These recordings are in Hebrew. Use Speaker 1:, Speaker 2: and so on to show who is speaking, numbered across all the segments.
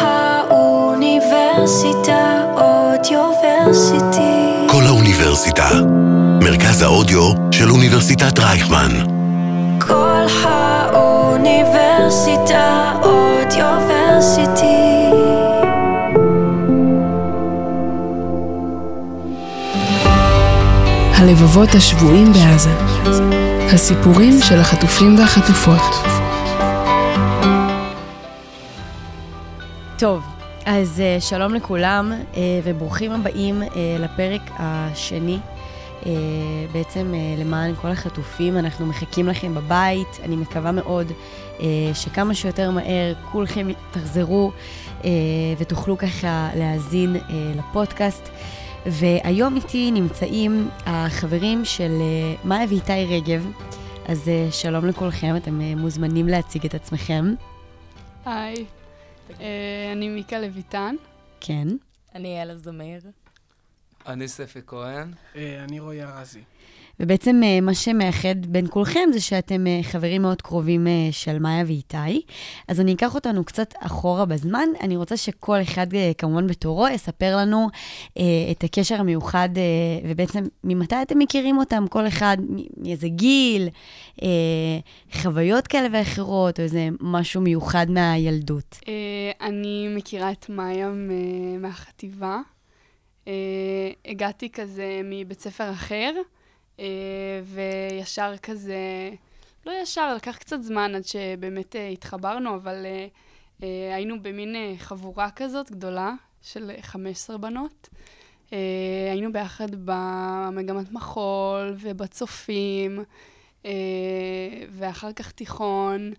Speaker 1: האוניברסיטה אודיוורסיטי.
Speaker 2: כל האוניברסיטה. מרכז האודיו של אוניברסיטת רייכמן.
Speaker 1: כל האוניברסיטה אודיוורסיטי.
Speaker 3: הלבבות השבויים בעזה. הסיפורים של החטופים והחטופות.
Speaker 4: טוב, אז uh, שלום לכולם uh, וברוכים הבאים uh, לפרק השני. בעצם למען כל החטופים, אנחנו מחכים לכם בבית. אני מקווה מאוד שכמה שיותר מהר כולכם תחזרו ותוכלו ככה להאזין לפודקאסט. והיום איתי נמצאים החברים של מאיה ואיתי רגב. אז שלום לכולכם, אתם מוזמנים להציג את עצמכם.
Speaker 5: היי, אה, אני מיקה לויטן.
Speaker 4: כן.
Speaker 6: אני אלה זמיר.
Speaker 7: אני ספי כהן.
Speaker 8: אה, אני רועי ארזי.
Speaker 4: ובעצם אה, מה שמאחד בין כולכם זה שאתם אה, חברים מאוד קרובים אה, של מאיה ואיתי. אז אני אקח אותנו קצת אחורה בזמן. אני רוצה שכל אחד, כמובן בתורו, יספר לנו את הקשר המיוחד, ובעצם ממתי אתם מכירים אותם, כל אחד, מאיזה גיל, חוויות כאלה ואחרות, או איזה משהו מיוחד מהילדות.
Speaker 5: אני מכירה את מאיה מהחטיבה. הגעתי כזה מבית ספר אחר. אה, וישר כזה, לא ישר, לקח קצת זמן עד שבאמת אה, התחברנו, אבל אה, היינו במין חבורה כזאת גדולה של 15 בנות. היינו ביחד במגמת מחול ובצופים, ואחר כך תיכון,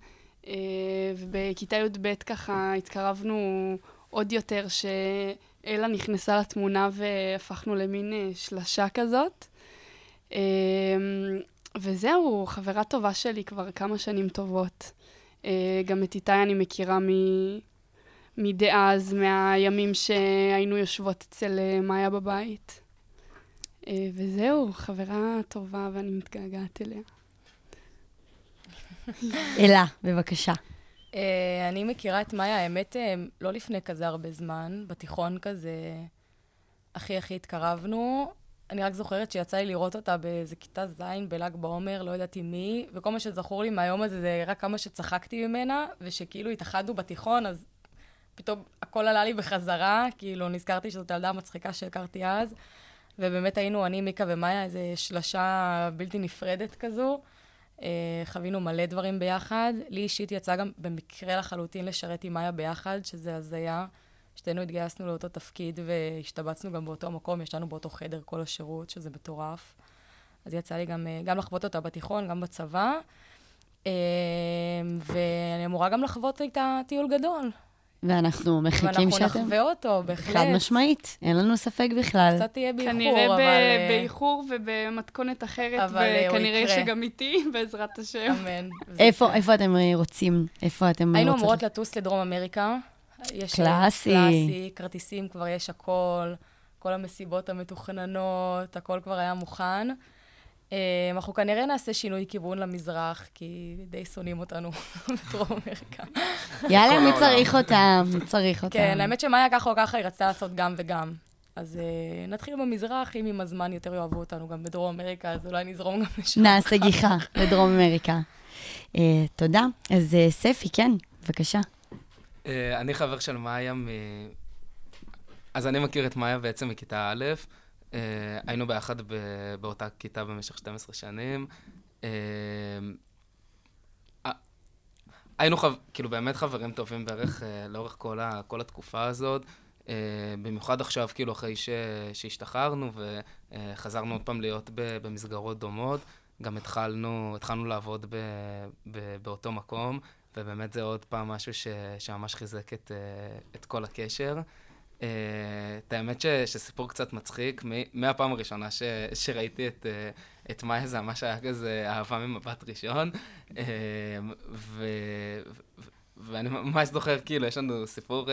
Speaker 5: ובכיתה י"ב ככה התקרבנו עוד יותר, שאלה נכנסה לתמונה והפכנו למין שלשה כזאת. אמ, וזהו, חברה טובה שלי כבר כמה שנים טובות. אה, גם את איתי אני מכירה מ... מדאז, מהימים שהיינו יושבות אצל אה, מאיה בבית. אה, וזהו, חברה טובה ואני מתגעגעת אליה.
Speaker 4: אלה, בבקשה.
Speaker 6: אני מכירה את מאיה, האמת, לא לפני כזה הרבה זמן, בתיכון כזה, הכי הכי התקרבנו. אני רק זוכרת שיצא לי לראות אותה באיזה כיתה ז' בל"ג בעומר, לא ידעתי מי, וכל מה שזכור לי מהיום הזה זה רק כמה שצחקתי ממנה, ושכאילו התאחדנו בתיכון, אז פתאום הכל עלה לי בחזרה, כאילו נזכרתי שזאת הילדה המצחיקה שהכרתי אז, ובאמת היינו, אני, מיקה ומאיה, איזה שלשה בלתי נפרדת כזו. אה, חווינו מלא דברים ביחד. לי אישית יצא גם במקרה לחלוטין לשרת עם מאיה ביחד, שזה הזיה. שתינו התגייסנו לאותו תפקיד והשתבצנו גם באותו מקום, ישנו באותו חדר כל השירות, שזה מטורף. אז יצא לי גם, אה, גם לחוות אותה בתיכון, גם בצבא. אה, ואני אמורה גם לחוות איתה טיול גדול.
Speaker 4: ואנחנו מחכים שאתם...
Speaker 6: ואנחנו נחווה אותו, בהחלט.
Speaker 4: חד משמעית, אין לנו ספק בכלל.
Speaker 6: קצת תהיה באיחור,
Speaker 5: כנראה
Speaker 6: אבל...
Speaker 5: כנראה אה, באיחור ובמתכונת אחרת, וכנראה שגם איתי, בעזרת השם.
Speaker 6: אמן.
Speaker 4: איפה, איפה אתם רוצים? איפה אתם רוצים?
Speaker 6: היינו אמורות לטוס לדרום אמריקה.
Speaker 4: יש קלאסי.
Speaker 6: קלאסי, כרטיסים כבר יש הכל, כל המסיבות המתוכננות, הכל כבר היה מוכן. אה, אנחנו כנראה נעשה שינוי כיוון למזרח, כי די שונאים אותנו בדרום אמריקה.
Speaker 4: יאללה, מי צריך אותם? מי צריך אותם?
Speaker 6: כן, האמת שמאיה ככה או ככה היא רצתה לעשות גם וגם. אז uh, נתחיל במזרח, אם עם הזמן יותר יאהבו אותנו גם בדרום אמריקה, אז אולי נזרום גם לשם.
Speaker 4: נעשה גיחה לדרום אמריקה. Uh, תודה. אז uh, ספי, כן, בבקשה.
Speaker 7: Uh, אני חבר של מאיה מ... אז אני מכיר את מאיה בעצם מכיתה א', uh, היינו ביחד. באותה כיתה במשך 12 שנים. Uh, היינו. כאילו באמת חברים טובים בערך לאורך. כל התקופה הזאת. Uh, במיוחד עכשיו, כאילו, אחרי ש... שהשתחררנו וחזרנו עוד פעם להיות ב... במסגרות דומות, גם התחלנו, התחלנו לעבוד ב... ב... באותו מקום, ובאמת זה עוד פעם משהו ש, שממש חיזק את, אה, את כל הקשר. אה, את האמת ש, שסיפור קצת מצחיק, מהפעם הראשונה ש, שראיתי את, אה, את מאיה זה ממש היה כזה אהבה ממבט ראשון. ו, ו, ואני ממש זוכר, כאילו, יש לנו סיפור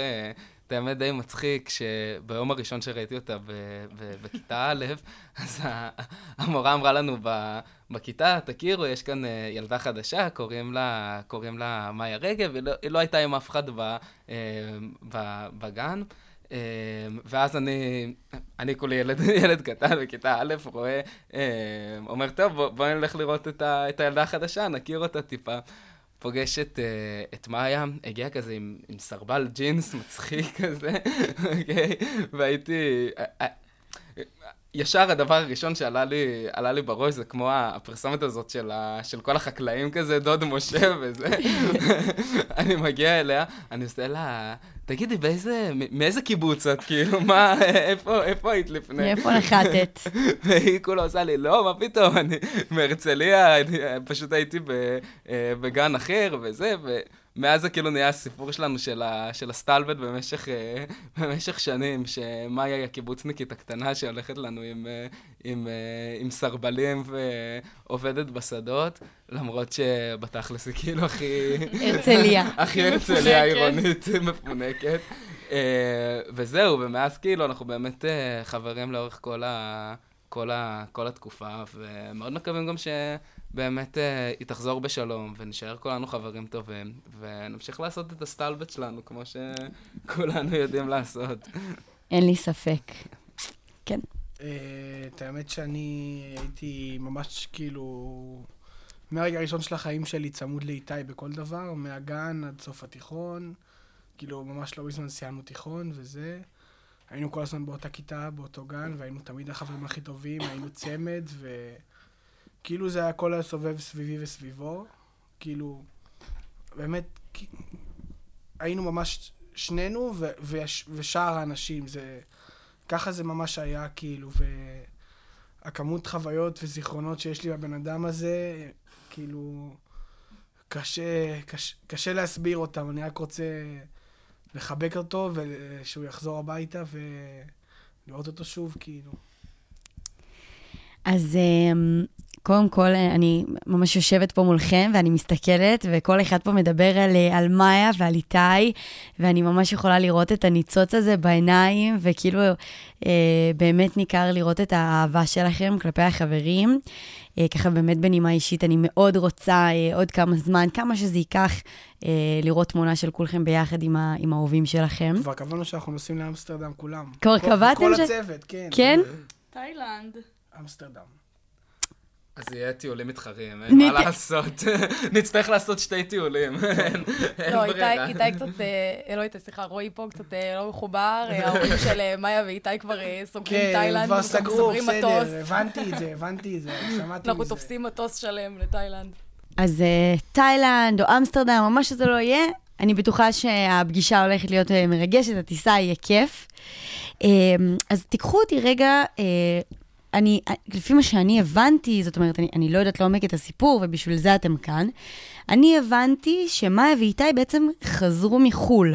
Speaker 7: האמת די מצחיק, שביום הראשון שראיתי אותה ב- ב- בכיתה א', אז המורה אמרה לנו ב- בכיתה, תכירו, יש כאן אה, ילדה חדשה, קוראים לה, קוראים לה מאיה רגב, היא לא, היא לא הייתה עם אף אחד ב- אה, ב- בגן. אה, ואז אני, אני כולי ילד, ילד קטן בכיתה א', רואה, אה, אומר, טוב, בוא, בוא נלך לראות את, ה, את הילדה החדשה, נכיר אותה טיפה. פוגש את, אה, את מאיה, הגיע כזה עם, עם סרבל ג'ינס מצחיק כזה, אוקיי? והייתי... ישר הדבר הראשון שעלה לי, עלה לי בראש זה כמו הפרסומת הזאת של, ה, של כל החקלאים כזה, דוד משה וזה. אני מגיע אליה, אני עושה לה, תגידי, באיזה, מאיזה קיבוץ את? כאילו, מה, איפה, איפה היית לפני?
Speaker 4: מאיפה נחתת?
Speaker 7: והיא כולה עושה לי, לא, מה פתאום, אני מהרצליה, פשוט הייתי אה, בגן אחר וזה, ומאז זה כאילו נהיה הסיפור שלנו של, ה, של הסטלבט במשך, אה, במשך שנים, שמאיה היא הקיבוצניקית הקטנה שהולכת לנו עם, אה, עם, אה, עם סרבלים ועובדת בשדות, למרות שבתכלס היא כאילו הכי...
Speaker 4: הרצליה.
Speaker 7: הכי הרצליה עירונית מפונקת. וזהו, ומאז כאילו אנחנו באמת חברים לאורך כל, ה, כל, ה, כל התקופה, ומאוד מקווים גם שבאמת אה, היא תחזור בשלום, ונשאר כולנו חברים טובים, ונמשיך לעשות את הסטלבט שלנו, כמו שכולנו יודעים לעשות.
Speaker 4: אין לי ספק. כן.
Speaker 8: אה, את האמת שאני הייתי ממש כאילו... מהרגע הראשון של החיים שלי צמוד לאיתי בכל דבר, מהגן עד סוף התיכון. כאילו, ממש לא מזמן סיימנו תיכון וזה. היינו כל הזמן באותה כיתה, באותו גן, והיינו תמיד החברים הכי טובים, היינו צמד, וכאילו זה היה סובב סביבי וסביבו. כאילו, באמת, היינו ממש שנינו ו- ויש- ושאר האנשים, זה... ככה זה ממש היה, כאילו, והכמות חוויות וזיכרונות שיש לי בבן אדם הזה, כאילו, קשה, קשה, קשה להסביר אותם, אני רק רוצה לחבק אותו ושהוא יחזור הביתה ולראות אותו שוב, כאילו.
Speaker 4: אז אמ, קודם כל, אה, אני ממש יושבת פה מולכם ואני מסתכלת, וכל אחד פה מדבר על, אה, על מאיה ועל איתי, ואני ממש יכולה לראות את הניצוץ הזה בעיניים, וכאילו אה, באמת ניכר לראות את האהבה שלכם כלפי החברים. אה, ככה באמת בנימה אישית, אני מאוד רוצה אה, עוד כמה זמן, כמה שזה ייקח, אה, לראות תמונה של כולכם ביחד עם, ה, עם האהובים שלכם.
Speaker 8: כבר קבענו שאנחנו נוסעים לאמסטרדם כולם.
Speaker 4: כבר
Speaker 8: כל-
Speaker 4: קבעתם
Speaker 8: כל
Speaker 4: ש-
Speaker 8: הצוות, כן.
Speaker 4: כן?
Speaker 5: תאילנד.
Speaker 8: אמסטרדם.
Speaker 7: אז יהיה טיולים מתחרים, אין מה
Speaker 4: נת-
Speaker 7: לעשות. נצטרך לעשות שתי טיולים, אין אין
Speaker 6: לא,
Speaker 7: ברירה.
Speaker 6: איתי, איתי קצת, אה, לא איתי, סליחה, רועי פה קצת אה, לא מחובר, אה, ההורים של אה, מאיה ואיתי כבר אה, סוגרים
Speaker 8: כן,
Speaker 6: תאילנד,
Speaker 8: כבר סגרו, בסדר, הבנתי את זה, הבנתי את זה, שמעתי מזה.
Speaker 6: אנחנו תופסים מטוס שלם לתאילנד.
Speaker 4: אז אה, תאילנד או אמסטרדם או מה שזה לא יהיה, אני בטוחה שהפגישה הולכת להיות אה, מרגשת, הטיסה יהיה כיף. אה, אז תיקחו אותי רגע, אה, אני, לפי מה שאני הבנתי, זאת אומרת, אני, אני לא יודעת לעומק את הסיפור, ובשביל זה אתם כאן. אני הבנתי שמאיה ואיתי בעצם חזרו מחו"ל,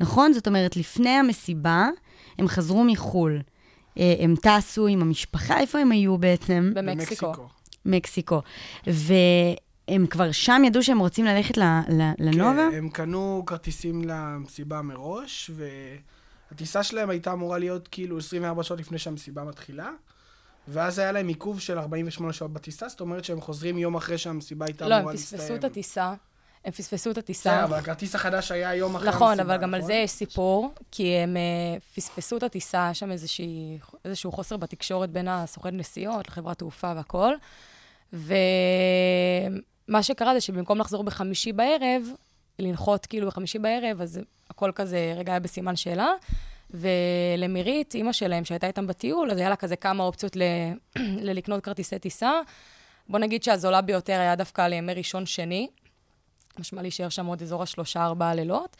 Speaker 4: נכון? זאת אומרת, לפני המסיבה, הם חזרו מחו"ל. אה, הם טסו עם המשפחה, איפה הם היו בעצם?
Speaker 6: במקסיקו.
Speaker 4: מקסיקו. והם כבר שם ידעו שהם רוצים ללכת לנובה?
Speaker 8: כן, הם קנו כרטיסים למסיבה מראש, והטיסה שלהם הייתה אמורה להיות כאילו 24 שעות לפני שהמסיבה מתחילה, ואז היה להם עיכוב של 48 שעות בטיסה, זאת אומרת שהם חוזרים יום אחרי שהמסיבה הייתה
Speaker 6: לא,
Speaker 8: אמורה
Speaker 6: הם
Speaker 8: להסתיים.
Speaker 6: פספסו את הטיסה. הם פספסו את
Speaker 8: בסדר,
Speaker 6: הטיסה.
Speaker 8: אבל הכרטיס החדש היה יום אחרי
Speaker 6: נכון,
Speaker 8: המסיבה,
Speaker 6: אבל גם על זה יש סיפור, כי הם אה, פספסו את הטיסה, היה שם איזשהו חוסר בתקשורת בין הסוכן נסיעות לחברת תעופה והכול. ומה שקרה זה שבמקום לחזור בחמישי בערב, לנחות כאילו בחמישי בערב, אז הכל כזה רגע היה בסימן שאלה. ולמירית, אימא שלהם, שהייתה איתם בטיול, אז היה לה כזה כמה אופציות ל... ללקנות כרטיסי טיסה. בוא נגיד שהזולה ביותר היה דווקא לימי ראשון-שני. משמע להישאר שם עוד אזור השלושה-ארבעה לילות.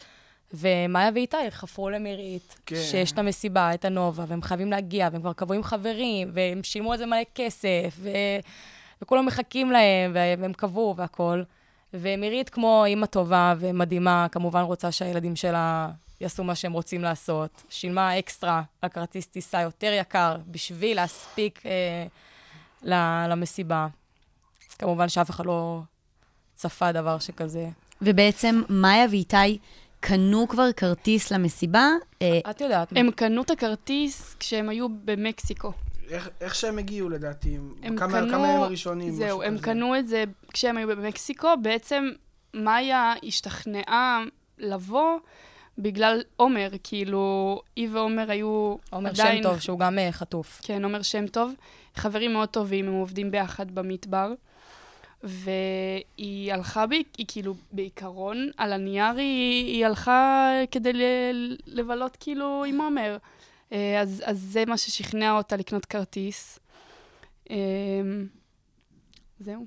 Speaker 6: ומאיה ואיתי חפרו למירית,
Speaker 8: כן.
Speaker 6: שיש את המסיבה, את הנובה, והם חייבים להגיע, והם כבר קבעו עם חברים, והם שילמו על זה מלא כסף, ו... וכולם מחכים להם, והם קבעו והכול. ומירית, כמו אימא טובה ומדהימה, כמובן רוצה שהילדים שלה יעשו מה שהם רוצים לעשות. שילמה אקסטרה על כרטיס טיסה יותר יקר בשביל להספיק אה, ל- למסיבה. כמובן שאף אחד לא צפה דבר שכזה.
Speaker 4: ובעצם מאיה ואיתי קנו כבר כרטיס למסיבה. אה,
Speaker 6: את יודעת.
Speaker 5: הם קנו את הכרטיס כשהם היו במקסיקו.
Speaker 8: איך, איך שהם הגיעו לדעתי,
Speaker 5: הם
Speaker 8: כמה,
Speaker 5: קנו...
Speaker 8: כמה הם הראשונים,
Speaker 5: זהו, הם
Speaker 8: כזה.
Speaker 5: קנו את זה כשהם היו במקסיקו. בעצם מאיה השתכנעה לבוא בגלל עומר, כאילו, היא ועומר היו
Speaker 6: עומר
Speaker 5: עדיין...
Speaker 6: שם טוב, שהוא גם אה, חטוף.
Speaker 5: כן, עומר שם טוב. חברים מאוד טובים, הם עובדים ביחד במדבר. והיא הלכה, ב... היא כאילו, בעיקרון, על הנייר היא, היא הלכה כדי ל... לבלות כאילו עם עומר. אה, אז, אז זה מה ששכנע אותה לקנות כרטיס. אה, זהו,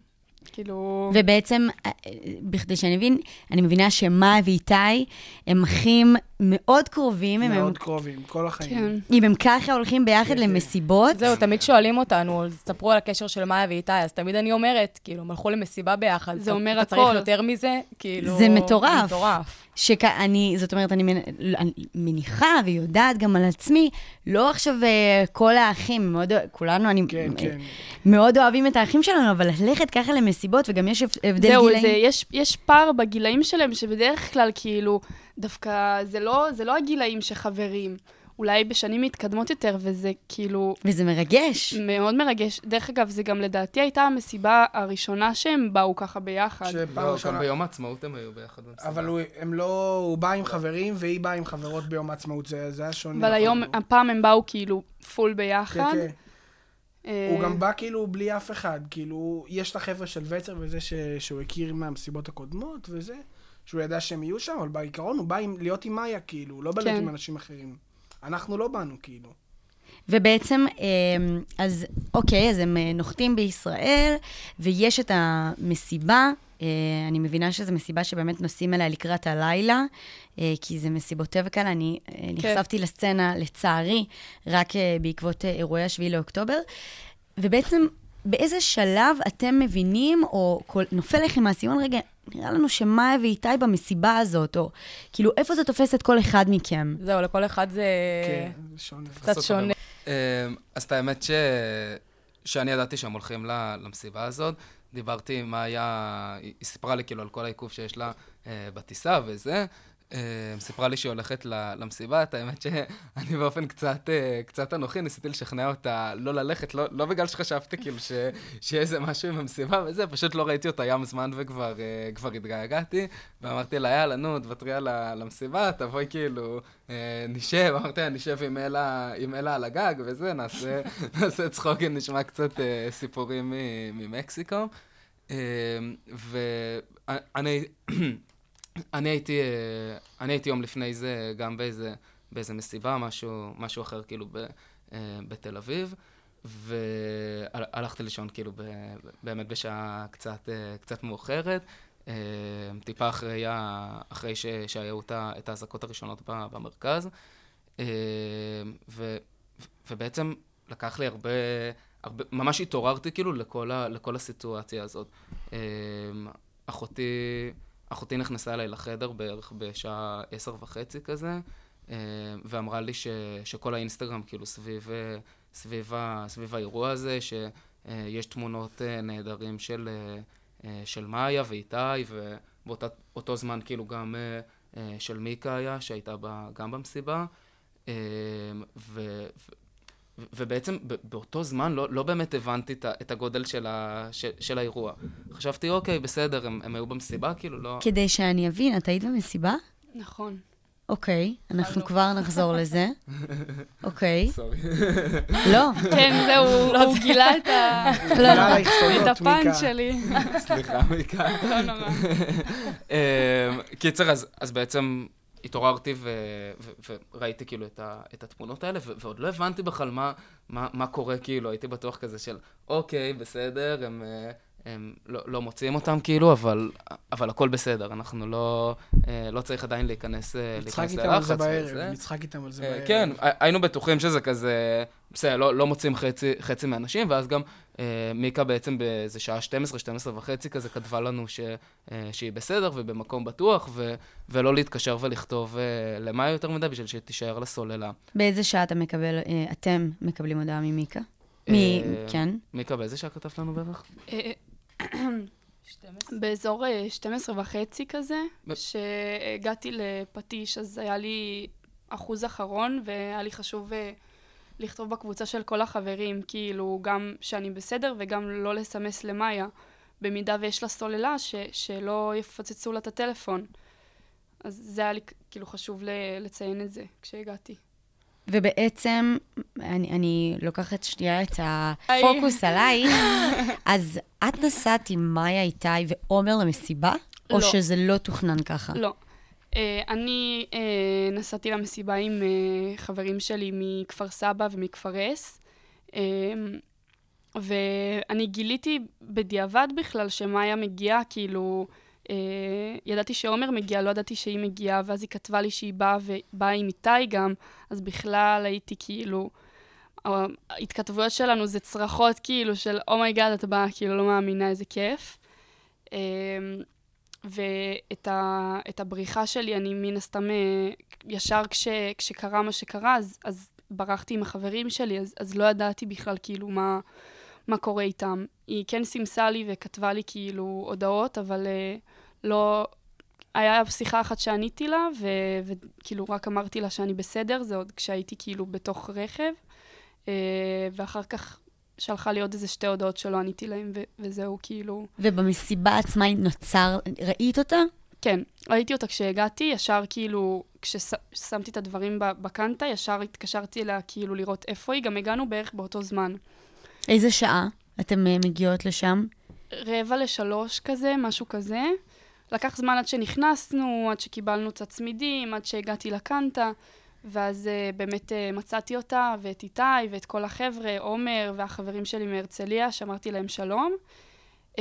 Speaker 5: כאילו...
Speaker 4: ובעצם, אה, בכדי שאני אבין, אני מבינה שמאיה ואיתי הם אחים מאוד קרובים, אם הם,
Speaker 8: מאוד קרובים, כל החיים.
Speaker 5: כן.
Speaker 4: אם הם ככה הולכים ביחד. למסיבות.
Speaker 6: זהו, תמיד שואלים אותנו, ספרו על הקשר של מאיה ואיתי, אז תמיד אני אומרת, כאילו, הם הלכו למסיבה ביחד.
Speaker 5: זה
Speaker 6: אתה-
Speaker 5: אומר
Speaker 6: אתה
Speaker 5: הכל.
Speaker 6: צריך יותר מזה? כאילו...
Speaker 4: זה מטורף.
Speaker 6: מטורף.
Speaker 4: שאני, זאת אומרת, אני, מנ- אני מניחה ויודעת גם על עצמי, לא עכשיו אה, כל האחים, מאוד, כולנו, אני
Speaker 8: כן, כן.
Speaker 4: מאוד אוהבים את האחים שלנו, אבל ללכת ככה למסיבות, וגם יש הבדל
Speaker 5: זהו,
Speaker 4: גילאים.
Speaker 5: זה, יש, יש פער בגילאים שלהם, שבדרך כלל, כאילו, דווקא זה לא, זה לא הגילאים שחברים. אולי בשנים מתקדמות יותר, וזה כאילו
Speaker 4: וזה מרגש.
Speaker 5: מאוד מרגש. דרך אגב, זה גם לדעתי הייתה המסיבה הראשונה שהם באו ככה ביחד.
Speaker 8: שפעם
Speaker 7: לא,
Speaker 8: ראשונה...
Speaker 7: ביום העצמאות הם היו ביחד במסיבה.
Speaker 8: אבל הוא, הם לא, הוא בא עם חברים והיא באה עם חברות ביום העצמאות, זה, זה היה שונה.
Speaker 5: אבל היום,
Speaker 8: כאילו.
Speaker 5: הפעם הם באו כאילו פול
Speaker 8: כן,
Speaker 5: ביחד.
Speaker 8: כן.
Speaker 5: אה,
Speaker 8: הוא גם בא כאילו בלי אף אחד, כאילו, יש את החבר'ה של וצר וזה ש... שהוא הכיר מהמסיבות הקודמות וזה, שהוא ידע שהם יהיו שם, אבל בעיקרון הוא בא עם... להיות עם מאיה, כאילו, לא בלהיות
Speaker 5: כן.
Speaker 8: עם אנשים אחרים. אנחנו לא באנו, כאילו.
Speaker 4: ובעצם, אה, אז אוקיי, אז הם אה, נוחתים בישראל, ויש את המסיבה. אה, אני מבינה שזו מסיבה שבאמת נוסעים אליה לקראת הלילה, אה, כי זה מסיבות טבע כאלה. אני אה, נחשפתי לסצנה, לצערי, רק בעקבות אירועי השביעי לאוקטובר. ובעצם, באיזה שלב אתם מבינים, או כל, נופל לכם מהסיום, רגע, נראה לנו שמאיה ואיתי במסיבה הזאת, או כאילו, איפה זה תופס את כל אחד מכם?
Speaker 6: זהו, לכל אחד זה
Speaker 8: כן, זה שונה.
Speaker 6: קצת שונה.
Speaker 7: אמ, אז את האמת ש... שאני ידעתי שהם הולכים למסיבה הזאת, דיברתי עם מאיה, היא היא סיפרה לי כאילו על כל העיכוב שיש לה אה, בטיסה וזה. אה, סיפרה לי שהיא הולכת למסיבה, את האמת שאני באופן קצת, אה, קצת אנוכי ניסיתי לשכנע אותה לא ללכת, לא, לא בגלל שחשבתי כאילו שיהיה איזה משהו עם המסיבה וזה, פשוט לא ראיתי אותה ים זמן וכבר אה, התגעגעתי, ואמרתי לה, יאללה, נו, תוותרי על ה- למסיבה, תבואי כאילו, נשב, אמרתי לה, נשב עם אלה, עם אלה על הגג וזה, נעשה, נעשה צחוק, נשמע קצת סיפורים ממקסיקו. ואני אני הייתי, אה, אני הייתי יום לפני זה גם באיזה, באיזה מסיבה, משהו, משהו אחר כאילו ב, אה, בתל אביב, והלכתי לישון כאילו ב, באמת בשעה קצת, אה, קצת מאוחרת, טיפה אחרי, אחרי שהיו את האזעקות הראשונות במרכז, ו, ובעצם לקח לי הרבה, הרבה, ממש התעוררתי כאילו לכל, ה, לכל הסיטואציה הזאת. אחותי... אחותי נכנסה אליי לחדר בערך בשעה עשר וחצי כזה, אה, ואמרה לי ש, שכל האינסטגרם כאילו סביב, אה, סביב, סביב האירוע הזה, שיש תמונות אה, נהדרים של, של מאיה ואיתי, ובאותו זמן כאילו גם של מיקה היה, שהייתה גם במסיבה. ו, ו, ובעצם ב- באותו זמן לא, לא באמת הבנתי את, ה- את הגודל של, ה, של, של האירוע. חשבתי, אוקיי, בסדר, הם, הם היו במסיבה, כאילו, לא...
Speaker 4: כדי שאני אבין, את היית במסיבה?
Speaker 5: נכון.
Speaker 4: אוקיי, אנחנו כבר נחזור לזה. אוקיי.
Speaker 7: סורי.
Speaker 4: לא,
Speaker 5: כן, זהו, הוא גילה את ה-
Speaker 8: בגלל האחסונות,
Speaker 5: את הפאנץ'
Speaker 8: מיקה.
Speaker 5: שלי.
Speaker 7: סליחה, מיקה.
Speaker 5: לא נורא.
Speaker 7: אמ, קיצר, אז בעצם התעוררתי ו, ו, וראיתי כאילו את, ה, את התמונות האלה, ו, ועוד לא הבנתי בכלל מה, מה, מה קורה, כאילו, הייתי בטוח כזה של, אוקיי, בסדר, הם, אה, הם לא, לא מוצאים אותם, כאילו, אבל, אבל הכל בסדר, אנחנו לא, אה, לא צריך עדיין להיכנס, אה,
Speaker 8: נצחק
Speaker 7: להיכנס
Speaker 8: איתם על זה
Speaker 7: ללחץ
Speaker 8: בערב. נצחק איתם על זה
Speaker 7: אה,
Speaker 8: בערב.
Speaker 7: כן, היינו בטוחים שזה כזה, בסדר, לא, לא מוצאים חצי, חצי מהאנשים, ואז גם מיקה בעצם באיזה שעה 12, 12 וחצי כזה כתבה לנו ש, שהיא בסדר ובמקום בטוח, ו, ולא להתקשר ולכתוב למה יותר מדי בשביל שתישאר לסוללה.
Speaker 4: באיזה שעה אתה מקבל, אתם מקבלים הודעה ממיקה? מ...
Speaker 7: אה,
Speaker 4: כן.
Speaker 7: מיקה, באיזה שעה כתבת לנו בערך?
Speaker 5: אה, באזור אה, 12 וחצי כזה,
Speaker 7: ב-
Speaker 5: שהגעתי לפטיש, אז היה לי אחוז אחרון, והיה לי חשוב אה, לכתוב בקבוצה של כל החברים, כאילו, גם שאני בסדר וגם לא לסמס למאיה, במידה ויש לה סוללה, ש, שלא יפוצצו לה את הטלפון. אז זה היה לי כאילו חשוב ל- לציין את זה כשהגעתי.
Speaker 4: ובעצם, אני, אני לוקחת שנייה את הפוקוס עלייך, אז את נסעת עם מאיה, איתי ועומר למסיבה? או
Speaker 5: לא.
Speaker 4: שזה לא תוכנן ככה?
Speaker 5: לא. Uh, אני uh, נסעתי למסיבה עם uh, חברים שלי מכפר סבא ומכפר אס, uh, ואני גיליתי בדיעבד בכלל שמאיה מגיעה, כאילו, uh, ידעתי שעומר מגיע, לא ידעתי שהיא מגיעה, ואז היא כתבה לי שהיא באה ובאה עם איתי גם, אז בכלל הייתי כאילו... ההתכתבויות שלנו זה צרחות כאילו של oh my god, את באה, כאילו לא מאמינה, איזה כיף. Um, ואת ה, הבריחה שלי, אני מן הסתם, אה, ישר כש, כשקרה מה שקרה, אז, אז ברחתי עם החברים שלי, אז, אז לא ידעתי בכלל כאילו מה, מה קורה איתם. היא כן סימסה לי וכתבה לי כאילו הודעות, אבל uh, לא... היה שיחה אחת שעניתי לה, ו, וכאילו רק אמרתי לה שאני בסדר, זה עוד כשהייתי כאילו בתוך רכב, uh, ואחר כך שלחה לי עוד איזה שתי הודעות שלא עניתי להם, ו- וזהו, כאילו...
Speaker 4: ובמסיבה עצמה נוצר, ראית אותה?
Speaker 5: כן, ראיתי אותה כשהגעתי, ישר כאילו, כששמתי את הדברים בקנטה, ישר התקשרתי אליה כאילו לראות איפה היא, גם הגענו בערך באותו זמן.
Speaker 4: איזה שעה אתם אה, מגיעות לשם?
Speaker 5: רבע לשלוש כזה, משהו כזה. לקח זמן עד שנכנסנו, עד שקיבלנו את הצמידים, עד שהגעתי לקנטה, ואז uh, באמת uh, מצאתי אותה, ואת איתי, ואת כל החבר'ה, עומר והחברים שלי מהרצליה, שאמרתי להם שלום. Uh,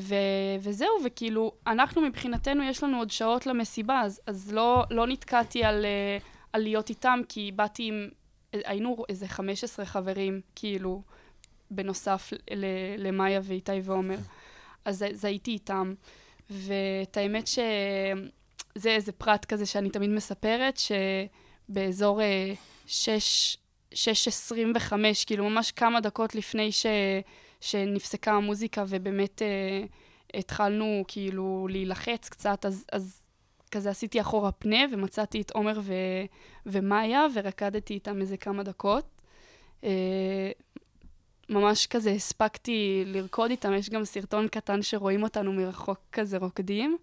Speaker 5: ו- וזהו, וכאילו, אנחנו מבחינתנו, יש לנו עוד שעות למסיבה, אז, אז לא, לא נתקעתי על, uh, על להיות איתם, כי באתי עם, היינו איזה 15 חברים, כאילו, בנוסף למאיה ואיתי ועומר. אז, אז הייתי איתם. ואת האמת שזה איזה פרט כזה שאני תמיד מספרת, שבאזור אה, 6, 6.25, כאילו ממש כמה דקות לפני ש, שנפסקה המוזיקה ובאמת אה, התחלנו כאילו להילחץ קצת, אז, אז כזה עשיתי אחורה פנה ומצאתי את עומר ו, ומאיה ורקדתי איתם איזה כמה דקות. אה, ממש כזה הספקתי לרקוד איתם, יש גם סרטון קטן שרואים אותנו מרחוק כזה רוקדים.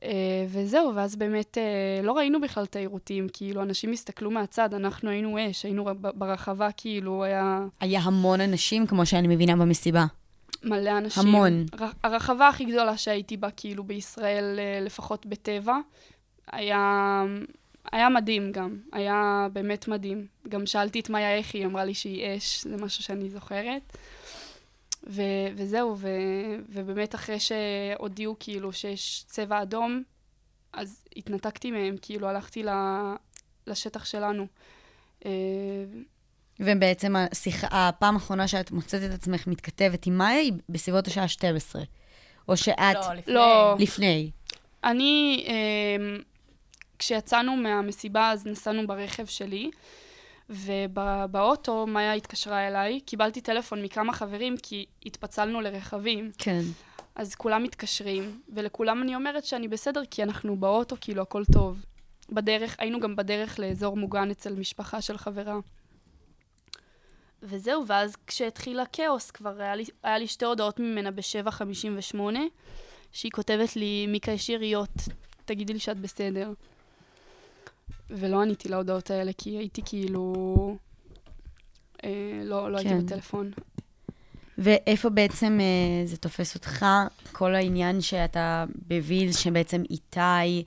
Speaker 5: Uh, וזהו, ואז באמת uh, לא ראינו בכלל את העירותים, כאילו, אנשים הסתכלו מהצד, אנחנו היינו אש, היינו ברחבה, כאילו, היה
Speaker 4: היה המון אנשים, כמו שאני מבינה במסיבה.
Speaker 5: מלא אנשים.
Speaker 4: המון.
Speaker 5: הרחבה הכי גדולה שהייתי בה, כאילו, בישראל, uh, לפחות בטבע, היה, היה מדהים גם, היה באמת מדהים. גם שאלתי את מאיה איך היא, אמרה לי שהיא אש, זה משהו שאני זוכרת. ו- וזהו, ו- ובאמת אחרי שהודיעו כאילו שיש צבע אדום, אז התנתקתי מהם, כאילו הלכתי ל- לשטח שלנו. אה,
Speaker 4: ובעצם השיחה, הפעם האחרונה שאת מוצאת את עצמך מתכתבת עם מאיה היא בסביבות השעה 12. או שאת
Speaker 6: לא, לפני.
Speaker 5: לא.
Speaker 4: לפני.
Speaker 5: אני, אה, כשיצאנו מהמסיבה, אז נסענו ברכב שלי, ובאוטו מאיה התקשרה אליי, קיבלתי טלפון מכמה חברים, כי התפצלנו לרכבים.
Speaker 4: כן.
Speaker 5: אז כולם מתקשרים, ולכולם אני אומרת שאני בסדר, כי אנחנו באוטו, כאילו הכל טוב. בדרך, היינו גם בדרך לאזור מוגן אצל משפחה של חברה. וזהו, ואז כשהתחיל הכאוס, כבר היה לי, היה לי שתי הודעות ממנה ב-7.58, שהיא כותבת לי, מיקה, יש יריות, תגידי לי שאת בסדר. ולא עניתי להודעות האלה, כי הייתי כאילו... אה, לא, לא
Speaker 4: כן.
Speaker 5: הייתי בטלפון.
Speaker 4: ואיפה בעצם אה, זה תופס אותך, כל העניין שאתה בוויל, שבעצם איתי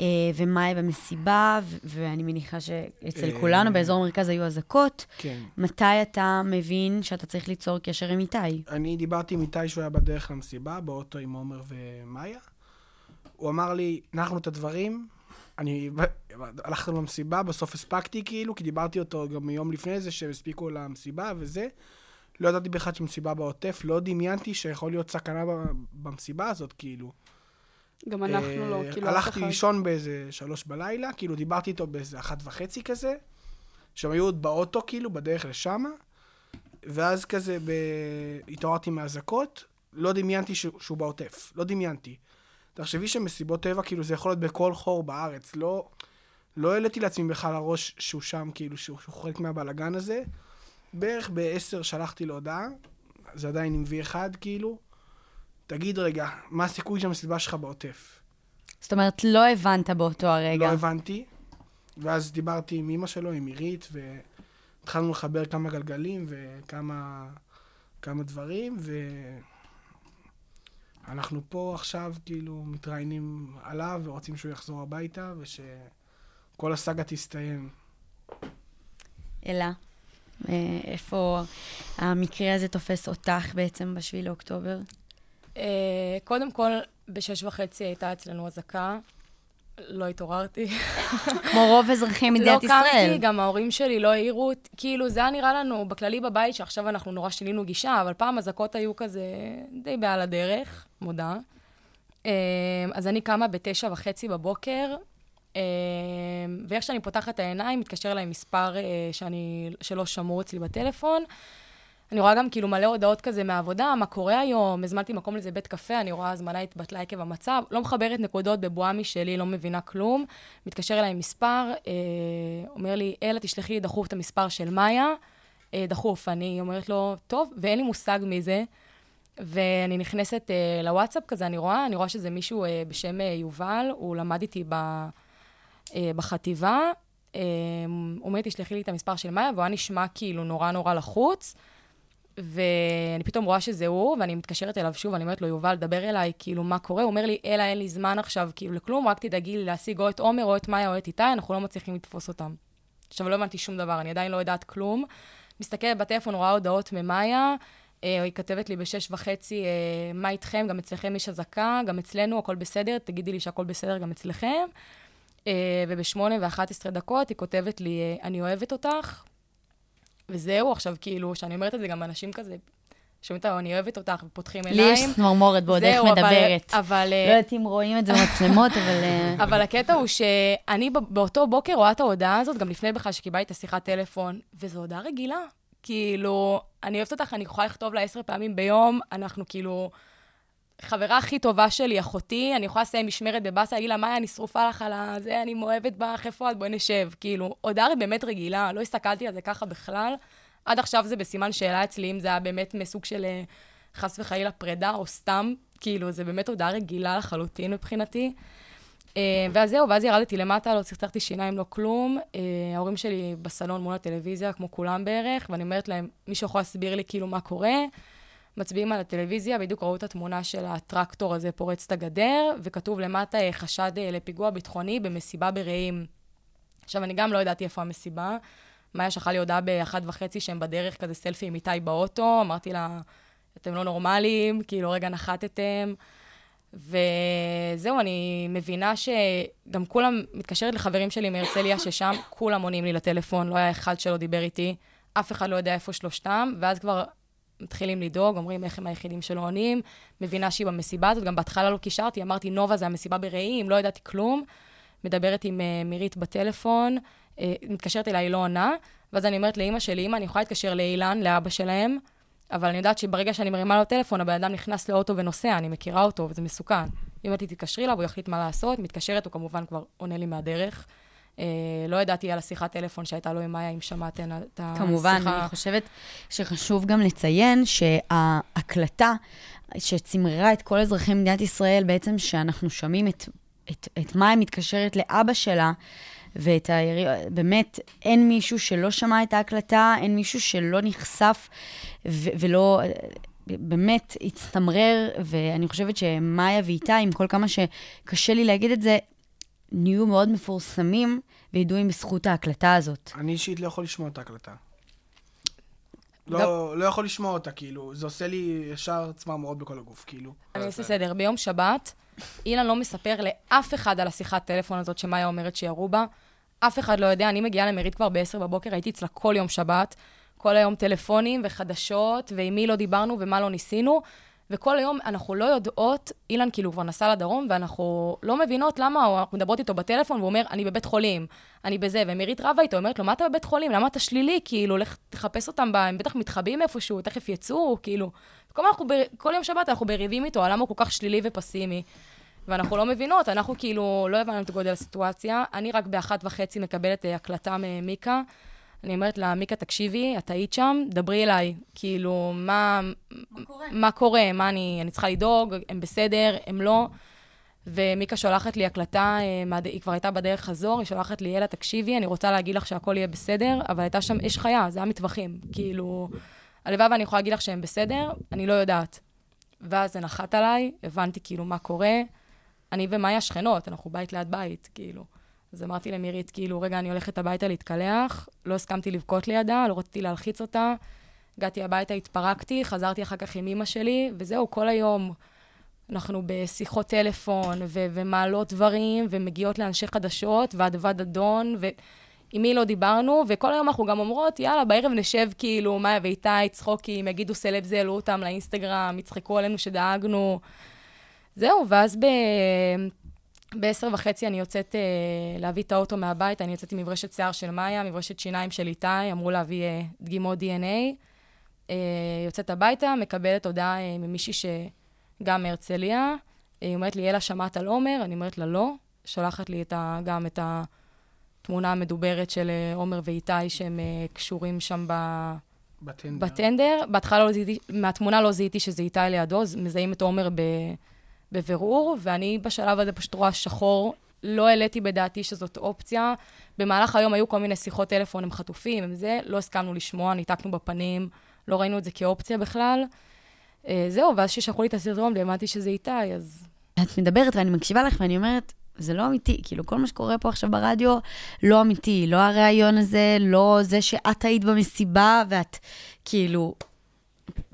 Speaker 4: אה, ומאי במסיבה, ו- ואני מניחה שאצל
Speaker 8: אה,
Speaker 4: כולנו באזור המרכז היו אזעקות,
Speaker 8: כן.
Speaker 4: מתי אתה מבין שאתה צריך ליצור קשר עם איתי?
Speaker 8: אני דיברתי עם איתי שהוא היה בדרך למסיבה, באוטו עם עומר ומאיה. הוא אמר לי, הנחנו את הדברים, אני הלכנו למסיבה, בסוף הספקתי כאילו, כי דיברתי אותו גם מיום לפני זה, שהם הספיקו למסיבה וזה. לא ידעתי בכלל שמסיבה בעוטף, לא דמיינתי שיכול להיות סכנה במסיבה הזאת, כאילו.
Speaker 5: גם אנחנו לא,
Speaker 8: אה,
Speaker 5: כאילו אף
Speaker 8: הלכתי. לישון באיזה שלוש בלילה, כאילו דיברתי איתו באיזה אחת וחצי כזה, שהם היו עוד באוטו, כאילו, בדרך לשמה, ואז כזה ב... התעוררתי מהאזעקות, לא דמיינתי שהוא בעוטף. לא דמיינתי. תחשבי שמסיבות טבע, כאילו, זה יכול להיות בכל חור בארץ. לא, לא העליתי לעצמי בכלל לראש שהוא שם, כאילו, שהוא, שהוא חלק מהבלגן הזה. בערך ב-10 שלחתי לו הודעה, זה עדיין עם V1, כאילו. תגיד רגע, מה הסיכוי שהמסיבה שלך בעוטף?
Speaker 4: זאת אומרת, לא הבנת באותו הרגע.
Speaker 8: לא הבנתי. ואז דיברתי עם אימא שלו, עם עירית, והתחלנו לחבר כמה גלגלים וכמה כמה דברים, ואנחנו פה עכשיו כאילו מתראיינים עליו ורוצים שהוא יחזור הביתה ושכל הסאגה תסתיים.
Speaker 4: אלה, אה, איפה המקרה הזה תופס אותך בעצם בשביל לאוקטובר?
Speaker 6: אה, קודם כל, בשש וחצי הייתה אצלנו אזעקה. לא התעוררתי.
Speaker 4: כמו רוב אזרחי מדינת ישראל.
Speaker 6: לא קמתי, גם ההורים שלי לא העירו, כאילו, זה היה נראה לנו בכללי בבית, שעכשיו אנחנו נורא שינינו גישה, אבל פעם אזעקות היו כזה די בעל הדרך, מודה. אה, אז אני קמה בתשע וחצי בבוקר, אה, ואיך שאני פותחת את העיניים, מתקשר אליי מספר אה, שאני, שלא שמור אצלי בטלפון. אני רואה גם כאילו מלא הודעות כזה מהעבודה, מה קורה היום, הזמנתי מקום לזה בית קפה, אני רואה הזמנה התבטלה עקב המצב, לא מחברת נקודות בבועה משלי, לא מבינה כלום. מתקשר אליי מספר, אה, אומר לי, אלה, תשלחי לי דחוף את המספר של מאיה, אה, דחוף. אני אומרת לו, טוב, ואין לי מושג מי זה. ואני נכנסת אה, לוואטסאפ כזה, אני רואה, אני רואה שזה מישהו אה, בשם אה, יובל, הוא למד איתי ב, אה, בחטיבה. אה, הוא אומר, תשלחי לי את המספר של מאיה, והוא היה נשמע כאילו נורא נורא לחוץ. ואני פתאום רואה שזה הוא, ואני מתקשרת אליו שוב, אני אומרת לו, יובל, דבר אליי, כאילו, מה קורה? הוא אומר לי, אלא אין לי זמן עכשיו, כאילו, לכלום, רק תדאגי לי להשיג או את עומר, או את מאיה, או את איתי, אנחנו לא מצליחים לתפוס אותם. עכשיו, לא הבנתי שום דבר, אני עדיין לא יודעת כלום. מסתכלת בטלפון, רואה הודעות ממאיה, אה, היא כתבת לי בשש וחצי, אה, מה איתכם? גם אצלכם יש אזעקה, גם אצלנו הכל בסדר, תגידי לי שהכל בסדר גם אצלכם. אה, ובשמונה ואחת עשרה דקות היא כותבת לי, אה, אני אוהבת אותך, וזהו, עכשיו כאילו, שאני אומרת את זה, גם אנשים כזה, שומעים אותה, אני אוהבת אותך, ופותחים עיניים.
Speaker 4: לי יש צמרמורת בעוד איך מדברת.
Speaker 6: אבל...
Speaker 4: לא יודעת אם רואים את זה במצלמות, אבל... אה,
Speaker 6: אבל הקטע הוא שאני באותו בוקר רואה את ההודעה הזאת, גם לפני בכלל שקיבלתי את השיחת טלפון, וזו הודעה רגילה. כאילו, אני אוהבת אותך, אני יכולה לכתוב לה עשר פעמים ביום, אנחנו כאילו... חברה הכי טובה שלי, אחותי, אני יכולה לסיים משמרת בבאסה, להגיד לה, מאיה, אני שרופה לך על הזה, אני מאוהבת בך, איפה את? בואי נשב. כאילו, הודעה באמת רגילה, לא הסתכלתי על זה ככה בכלל. עד עכשיו זה בסימן שאלה אצלי, אם זה היה באמת מסוג של אה, חס וחלילה פרידה, או סתם, כאילו, זה באמת הודעה רגילה לחלוטין מבחינתי. אה, ואז זהו, ואז ירדתי למטה, לא צחצחתי שיניים, לא כלום. אה, ההורים שלי בסלון מול הטלוויזיה, כמו כולם בערך, ואני אומרת להם, מישהו יכול להסביר לי כאילו מה קורה? מצביעים על הטלוויזיה, בדיוק ראו את התמונה של הטרקטור הזה פורץ את הגדר, וכתוב למטה חשד לפיגוע ביטחוני במסיבה ברעים. עכשיו, אני גם לא ידעתי איפה המסיבה. מאיה שלחה לי הודעה באחת וחצי שהם בדרך, כזה סלפי עם איתי באוטו, אמרתי לה, אתם לא נורמליים, כאילו, רגע נחתתם. וזהו, אני מבינה שגם כולם, מתקשרת לחברים שלי מהרצליה, ששם כולם עונים לי לטלפון, לא היה אחד שלא דיבר איתי, אף אחד לא יודע איפה שלושתם, ואז כבר מתחילים לדאוג, אומרים איך הם היחידים שלא עונים, מבינה שהיא במסיבה הזאת, גם בהתחלה לא קישרתי, אמרתי, נובה זה המסיבה ברעים, לא ידעתי כלום. מדברת עם uh, מירית בטלפון, uh, מתקשרת אליי, היא לא עונה, ואז אני אומרת לאימא שלי, אימא, אני יכולה להתקשר לאילן, לאבא שלהם, אבל אני יודעת שברגע שאני מרימה לו טלפון, הבן אדם נכנס לאוטו ונוסע, אני מכירה אותו, וזה מסוכן. היא אומרת לי, תתקשרי לה, והוא יחליט מה לעשות, מתקשרת, הוא כמובן כבר עונה לי מהדרך. Uh, לא ידעתי על השיחת טלפון שהייתה לו עם מאיה, אם שמעתן את השיחה.
Speaker 4: כמובן, אני חושבת שחשוב גם לציין שההקלטה שצימררה את כל אזרחי מדינת ישראל, בעצם שאנחנו שומעים את, את, את מאיה מתקשרת לאבא שלה, ואת היריעה, באמת, אין מישהו שלא שמע את ההקלטה, אין מישהו שלא נחשף ו- ולא... באמת הצטמרר, ואני חושבת שמאיה ואיתי, עם כל כמה שקשה לי להגיד את זה, נהיו מאוד מפורסמים וידועים בזכות ההקלטה הזאת.
Speaker 8: אני אישית לא יכול לשמוע את ההקלטה. לא, לא יכול לשמוע אותה, כאילו, זה עושה לי ישר צמרמורות בכל הגוף, כאילו.
Speaker 6: אני אעשה סדר. ביום שבת, אילן לא מספר לאף אחד על השיחת טלפון הזאת שמאיה אומרת שירו בה. אף אחד לא יודע, אני מגיעה למרית כבר ב-10 בבוקר, הייתי אצלה כל יום שבת, כל היום טלפונים וחדשות, ועם מי לא דיברנו ומה לא ניסינו. וכל היום אנחנו לא יודעות, אילן כאילו כבר נסע לדרום, ואנחנו לא מבינות למה, אנחנו מדברות איתו בטלפון, והוא אומר, אני בבית חולים, אני בזה, ומירית רבה איתו, אומרת לו, מה אתה בבית חולים? למה אתה שלילי? כאילו, לך תחפש אותם, ב... הם בטח מתחבאים איפשהו, תכף יצאו, כאילו. כל, אנחנו. כל יום שבת אנחנו בריבים איתו, למה הוא כל כך שלילי ופסימי. ואנחנו לא מבינות, אנחנו כאילו לא הבנו את גודל הסיטואציה. אני רק באחת וחצי מקבלת אה, הקלטה ממיקה. אני אומרת לה, מיקה, תקשיבי, את היית שם, דברי אליי. כאילו, מה, מה קורה? מה קורה? מה אני, אני צריכה לדאוג? הם בסדר? הם לא? ומיקה שולחת לי הקלטה, אה, היא כבר הייתה בדרך חזור, היא שולחת לי, יאללה, תקשיבי, אני רוצה להגיד לך שהכל יהיה בסדר, אבל הייתה שם אש חיה, זה היה מטווחים. כאילו, הלוואי ואני יכולה להגיד לך שהם בסדר, אני לא יודעת. ואז זה נחת עליי, הבנתי כאילו מה קורה. אני ומאיה שכנות, אנחנו בית ליד בית, כאילו. אז אמרתי למירית, כאילו, רגע, אני הולכת הביתה להתקלח, לא הסכמתי לבכות לידה, לא רציתי להלחיץ אותה. הגעתי הביתה, התפרקתי, חזרתי אחר כך עם אימא שלי, וזהו, כל היום אנחנו בשיחות טלפון, ו- ומעלות דברים, ומגיעות לאנשי חדשות, ואדוה דדון, ועם מי לא דיברנו, וכל היום אנחנו גם אומרות, יאללה, בערב נשב כאילו, מאיה ואיתי, צחוקים, יגידו סלבס, העלו אותם לאינסטגרם, יצחקו עלינו שדאגנו. זהו, ואז ב... בעשר וחצי אני יוצאת אה, להביא את האוטו מהבית, אני יוצאת עם מברשת שיער של מאיה, מברשת שיניים של איתי, אמרו להביא אה, דגימות DNA. אה, יוצאת הביתה, מקבלת הודעה אה, ממישהי שגם מהרצליה. אה, היא אומרת לי, יאללה, שמעת על עומר? אני אומרת לה, לא. שולחת לי את ה, גם את התמונה המדוברת של אה, עומר ואיתי, שהם אה, קשורים שם ב...
Speaker 8: בטנדר.
Speaker 6: בטנדר. בהתחלה לא זיהיתי, מהתמונה לא זיהיתי שזה איתי לידו, מזהים את עומר ב... בבירור, ואני בשלב הזה פשוט רואה שחור. לא העליתי בדעתי שזאת אופציה. במהלך היום היו כל מיני שיחות טלפון עם חטופים, עם זה, לא הסכמנו לשמוע, ניתקנו בפנים, לא ראינו את זה כאופציה בכלל. אה, זהו, ואז כששלחו לי את הסרטון והבנתי שזה איתי, אז...
Speaker 4: את מדברת ואני מקשיבה לך ואני אומרת, זה לא אמיתי. כאילו, כל מה שקורה פה עכשיו ברדיו לא אמיתי. לא הריאיון הזה, לא זה שאת היית במסיבה ואת כאילו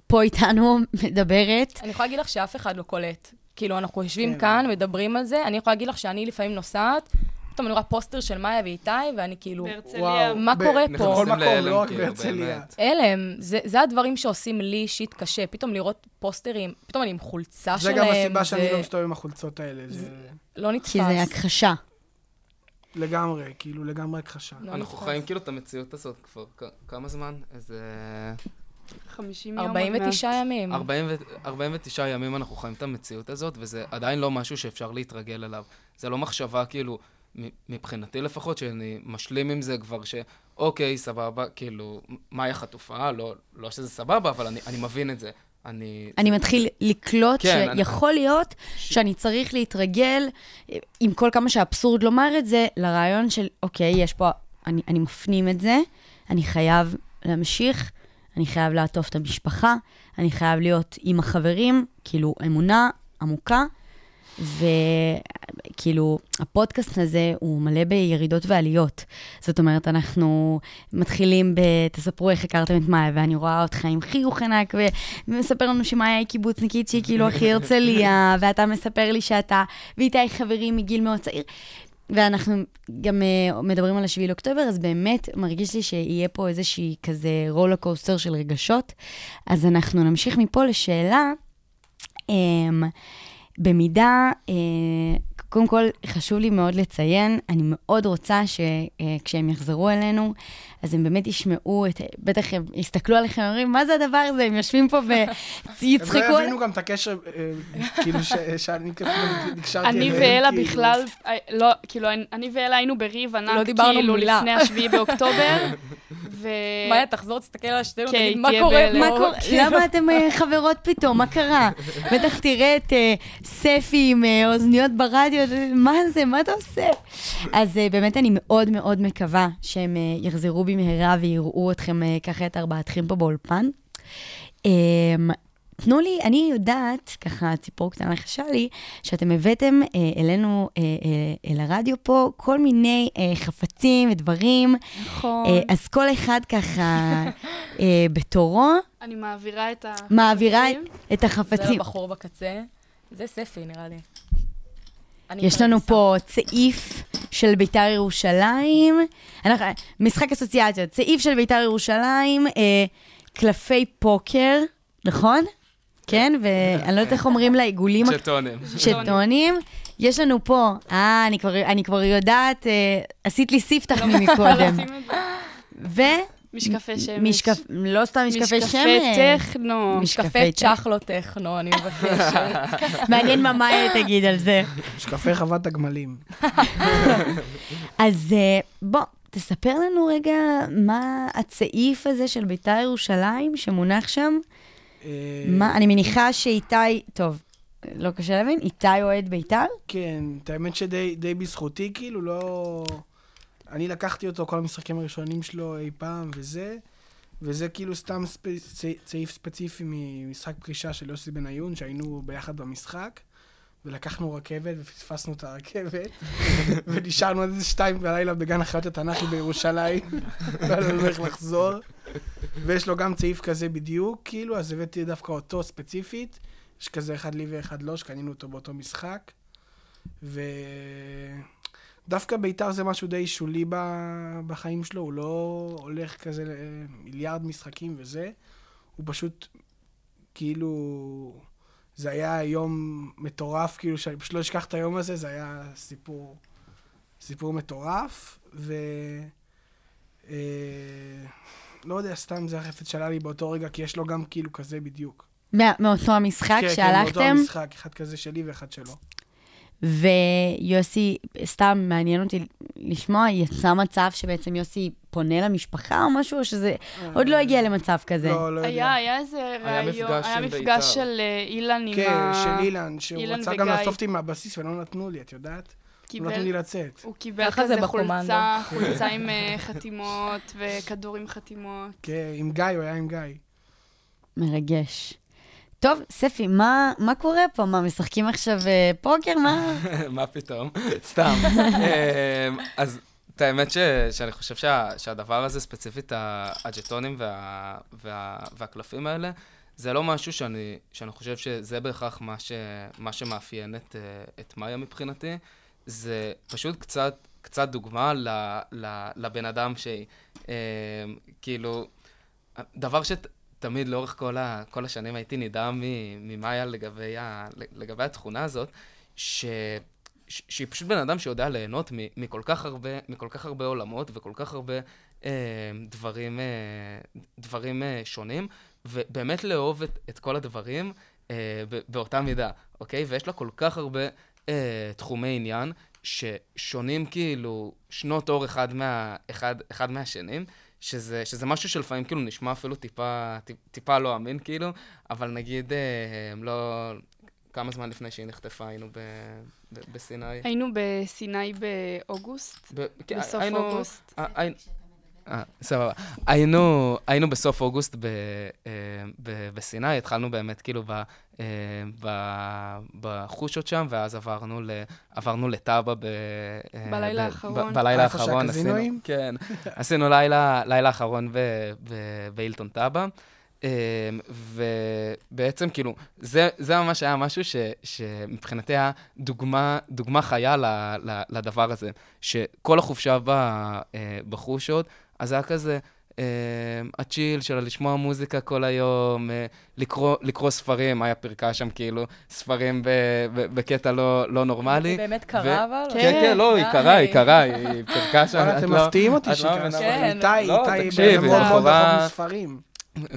Speaker 4: פה איתנו מדברת.
Speaker 6: אני יכולה להגיד לך שאף אחד לא קולט. כאילו, אנחנו יושבים
Speaker 8: כן.
Speaker 6: כאן, מדברים על זה, אני יכולה להגיד לך שאני לפעמים נוסעת, פתאום אני רואה פוסטר של מאיה ואיתי, ואני כאילו,
Speaker 5: בהרצליה.
Speaker 8: וואו.
Speaker 6: מה
Speaker 8: ב-
Speaker 6: קורה
Speaker 8: בכל
Speaker 6: פה?
Speaker 8: מקום,
Speaker 7: להלם,
Speaker 8: לא רק
Speaker 7: כאילו,
Speaker 8: בהרצליה.
Speaker 6: הלם, זה, זה הדברים שעושים לי אישית קשה. פתאום לראות פוסטרים, פתאום אני עם חולצה
Speaker 8: זה
Speaker 6: שלהם.
Speaker 8: גם הסיבה שאני
Speaker 6: זה
Speaker 8: לא מסתובב עם החולצות האלה. זה
Speaker 6: לא נתפס.
Speaker 4: כי זה הכחשה.
Speaker 8: לגמרי, כאילו, לגמרי הכחשה.
Speaker 6: לא
Speaker 7: אנחנו
Speaker 6: נתפס.
Speaker 7: חיים כאילו את המציאות הזאת כבר כ- כמה זמן? איזה...
Speaker 5: 50 יום עוד מעט.
Speaker 6: 49 ימים.
Speaker 7: 40 ו- 49 ימים אנחנו חיים את המציאות הזאת, וזה עדיין לא משהו שאפשר להתרגל אליו. זה לא מחשבה, כאילו, מבחינתי לפחות, שאני משלים עם זה כבר, שאוקיי, סבבה, כאילו, מאיה חטופה, לא, לא שזה סבבה, אבל אני, אני מבין את זה. אני...
Speaker 4: אני מתחיל לקלוט
Speaker 7: כן, אני-
Speaker 4: שיכול להיות שאני צריך להתרגל, עם כל כמה שאבסורד לומר את זה, לרעיון של, אוקיי, יש פה, אני, אני מפנים את זה, אני חייב להמשיך, אני חייב לעטוף את המשפחה, אני חייב להיות עם החברים, כאילו, אמונה עמוקה, וכאילו, הפודקאסט הזה הוא מלא בירידות ועליות. זאת אומרת, אנחנו מתחילים ב... תספרו איך הכרתם את מאיה, ואני רואה אותך עם חיוך ענק, ו... ומספר לנו שמאיה היא קיבוצניקית שהיא כאילו הכי הרצליה, ואתה מספר לי שאתה ואיתי חברים מגיל מאוד צעיר. ואנחנו גם uh, מדברים על השביעי לאוקטובר, אז באמת מרגיש לי שיהיה פה איזושהי כזה רולר קוסטר של רגשות. אז אנחנו נמשיך מפה לשאלה, um, במידה, uh, קודם כל, חשוב לי מאוד לציין, אני מאוד רוצה שכשהם יחזרו אלינו, אז הם באמת ישמעו, את, בטח הם יסתכלו עליכם, אומרים, מה זה הדבר הזה? הם יושבים פה ויצחקו
Speaker 8: הם לא
Speaker 4: על...
Speaker 8: הבינו גם את הקשר, אה, כאילו, שאני כאילו נקשרתי
Speaker 5: אני ואלה
Speaker 8: כאילו.
Speaker 5: בכלל, אה, לא, כאילו, אני- ואלה היינו בריב ענק,
Speaker 6: לא דיברנו
Speaker 5: כאילו. לפני השביעי באוקטובר, ו...
Speaker 6: מאיה, תחזור, תסתכל על השתינו,
Speaker 5: כן,
Speaker 6: תגיד, מה קורה.
Speaker 4: מה? קורה? למה אתם אה, חברות פתאום? מה קרה? בטח תראה את ספי עם אוזניות ברדיו, מה זה? מה אתה עושה? אז באמת אני מאוד מאוד מקווה שהם יחזרו במהרה ויראו אתכם אה, ככה את ארבעתכם פה באולפן. אה, תנו לי, אני יודעת, ככה ציפור קטנה לחשה לי, שאתם הבאתם אה, אלינו, אה, אה, אל הרדיו פה, כל מיני אה, חפצים ודברים.
Speaker 6: נכון.
Speaker 4: אה, אז כל אחד ככה אה, בתורו
Speaker 5: אני מעבירה את ה...
Speaker 4: מעבירה את- את
Speaker 6: זה
Speaker 4: החפצים.
Speaker 6: הבחור בקצה. זה ספי, נראה לי.
Speaker 4: יש לנו. פה צעיף של ביתר ירושלים, אנחנו, משחק אסוציאציות, צעיף של ביתר ירושלים, אה, קלפי פוקר, נכון? כן? ואני לא יודעת איך אומרים לעיגולים
Speaker 7: צ'טונים.
Speaker 4: שטונים. יש לנו פה, אה, אני כבר, אני כבר יודעת, אה, עשית לי ספתח מקודם.
Speaker 5: לשים את זה.
Speaker 4: ו...
Speaker 5: משקפי שמש.
Speaker 4: משקפ... לא סתם משקפי שמש.
Speaker 5: משקפי טכנו.
Speaker 6: משקפי צ'חלו טכנו, אני מבקשת.
Speaker 4: מעניין מה מאיה תגיד על זה.
Speaker 8: משקפי חוות הגמלים.
Speaker 4: אז אה, בוא, תספר לנו רגע מה הצעיף הזה של בית"ר ירושלים שמונח שם.
Speaker 8: אה,
Speaker 4: מה, אני מניחה שאיתי, טוב, לא קשה להבין, איתי אוהד בית"ר?
Speaker 8: כן, את האמת שדי די בזכותי, כאילו, לא... אני לקחתי אותו, כל המשחקים הראשונים שלו אי פעם וזה, וזה כאילו סתם ספ... סעיף ספציפי ממשחק פרישה של יוסי בניון, שהיינו ביחד במשחק, ולקחנו רכבת ופספסנו את הרכבת, ונשארנו עד איזה שתיים בלילה בגן החיות התנ"כי בירושלים, והיה לנו איך לחזור. ויש לו גם צעיף כזה בדיוק, כאילו, אז הבאתי דווקא אותו ספציפית. יש כזה אחד לי ואחד לא, שקנינו אותו באותו משחק. ודווקא בית"ר זה משהו די שולי. בחיים שלו, הוא לא הולך כזה למיליארד משחקים וזה, הוא פשוט, כאילו, זה היה יום מטורף, כאילו, שאני פשוט לא אשכח את היום הזה, זה היה סיפור, סיפור מטורף, ו... אה, לא יודע, סתם זה החפץ שעלה לי באותו רגע, כי יש לו גם כאילו כזה בדיוק.
Speaker 4: מאותו המשחק
Speaker 8: כן, כן,
Speaker 4: שהלכתם?
Speaker 8: באותו המשחק, אחד כזה שלי ואחד שלו.
Speaker 4: ויוסי, סתם מעניין אותי לשמוע, יצא מצב שבעצם יוסי פונה למשפחה או משהו, או שזה עוד לא הגיע למצב כזה?
Speaker 8: לא, לא יודע.
Speaker 5: היה, היה איזה
Speaker 7: היה
Speaker 5: רעיון,
Speaker 7: מפגש
Speaker 5: היה
Speaker 7: עם
Speaker 5: מפגש
Speaker 7: בית"ר.
Speaker 5: של אה, אילן עם
Speaker 8: כן,
Speaker 5: ה...
Speaker 8: של אילן, שהוא
Speaker 5: אילן
Speaker 8: רצה גם. לאסוף אותי מהבסיס ולא נתנו לי, את יודעת? לא נתנו לי
Speaker 5: קיבל,
Speaker 8: לצאת.
Speaker 5: הוא קיבל כזה. חולצה, חולצה עם אה, חתימות וכדור עם חתימות.
Speaker 8: כן, עם גיא, הוא היה עם גיא.
Speaker 4: מרגש. טוב, ספי, מה, מה קורה פה? מה, משחקים עכשיו אה, פוקר? מה?
Speaker 7: מה פתאום? סתם. אמ, אז את האמת ש, שאני חושב שה, שהדבר הזה, ספציפית הג'טונים וה, וה, והקלפים האלה, זה לא משהו שאני, שאני חושב שזה בהכרח מה, ש, מה שמאפיין את, אה, את מאיה מבחינתי. זה פשוט קצת, קצת דוגמה ל, ל, לבן אדם שהיא. אמ, כאילו, דבר שתמיד לאורך כל, ה, כל השנים הייתי נדהם ממאיה לגבי, ה, לגבי התכונה הזאת, ש... ש- שהיא פשוט בן אדם שיודע ליהנות מ- מכל כך הרבה, מכל כך הרבה עולמות וכל כך הרבה אה, דברים, אה, דברים אה, שונים, ובאמת לאהוב את, את כל הדברים אה, באותה מידה, אוקיי? ויש לה כל כך הרבה אה, תחומי עניין ששונים כאילו שנות אור אחד, מה, אחד, אחד מהשנים. שזה, שזה משהו שלפעמים כאילו נשמע אפילו טיפה, טיפ, טיפה לא אמין כאילו, אבל נגיד, אה, לא, כמה זמן לפני שהיא נחטפה היינו ב, ב, בסיני?
Speaker 5: היינו בסיני באוגוסט,
Speaker 7: ב, כן,
Speaker 5: בסוף
Speaker 7: היינו-
Speaker 5: אוגוסט.
Speaker 7: אה, היינו- אה, סבבה. היינו, היינו בסוף אוגוסט ב, אה, ב, בסיני, התחלנו באמת כאילו ב, אה, ב, בחושות שם, ואז עברנו, ל, עברנו לטאבה ב... אה,
Speaker 5: בלילה
Speaker 7: ב-
Speaker 5: האחרון.
Speaker 7: ב, בלילה
Speaker 8: איפה
Speaker 7: האחרון. עשינו-? כן. עשינו לילה, לילה אחרון באילטון טאבה. אה, ובעצם כאילו, זה, זה ממש היה משהו ש, שמבחינתי היה דוגמה, דוגמה חיה ל, ל, לדבר הזה. שכל החופשה ב, אה, בחושות, אז היה כזה, אה, הצ'יל של לשמוע מוזיקה כל היום, אה, לקרוא, לקרוא ספרים, היה פרקה שם כאילו, ספרים ב, ב, בקטע לא, לא נורמלי.
Speaker 6: היא באמת קרה, אבל?
Speaker 7: כן, כן, לא, היא
Speaker 6: די.
Speaker 7: קרה, היא קרה, היא פרקה שם.
Speaker 8: אתם
Speaker 7: לא-
Speaker 8: מפתיעים אותי
Speaker 7: לא
Speaker 8: אבל
Speaker 6: כן.
Speaker 8: איתי,
Speaker 7: לא,
Speaker 8: איתי,
Speaker 7: היא
Speaker 8: מאוד רחוק מספרים.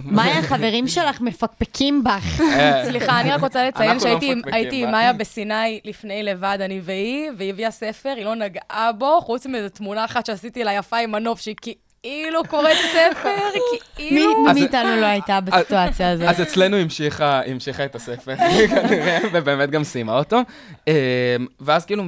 Speaker 4: מאיה, החברים שלך מפקפקים בך.
Speaker 7: אה,
Speaker 6: סליחה, אני רק רוצה לציין שהייתי עם-. מאיה בסיני לפני לבד, אני והיא, והיא הביאה ספר, היא לא נגעה בו, חוץ מאיזו תמונה אחת שעשיתי לה יפה עם מנוף, שהיא כאילו קוראת ספר,
Speaker 4: מי
Speaker 6: כאילו...
Speaker 4: מי מאיתנו לא הייתה בסיטואציה הזאת?
Speaker 7: אז אצלנו המשיכה, את הספר, כנראה, ובאמת גם סיימה אותו. אה, ואז כאילו,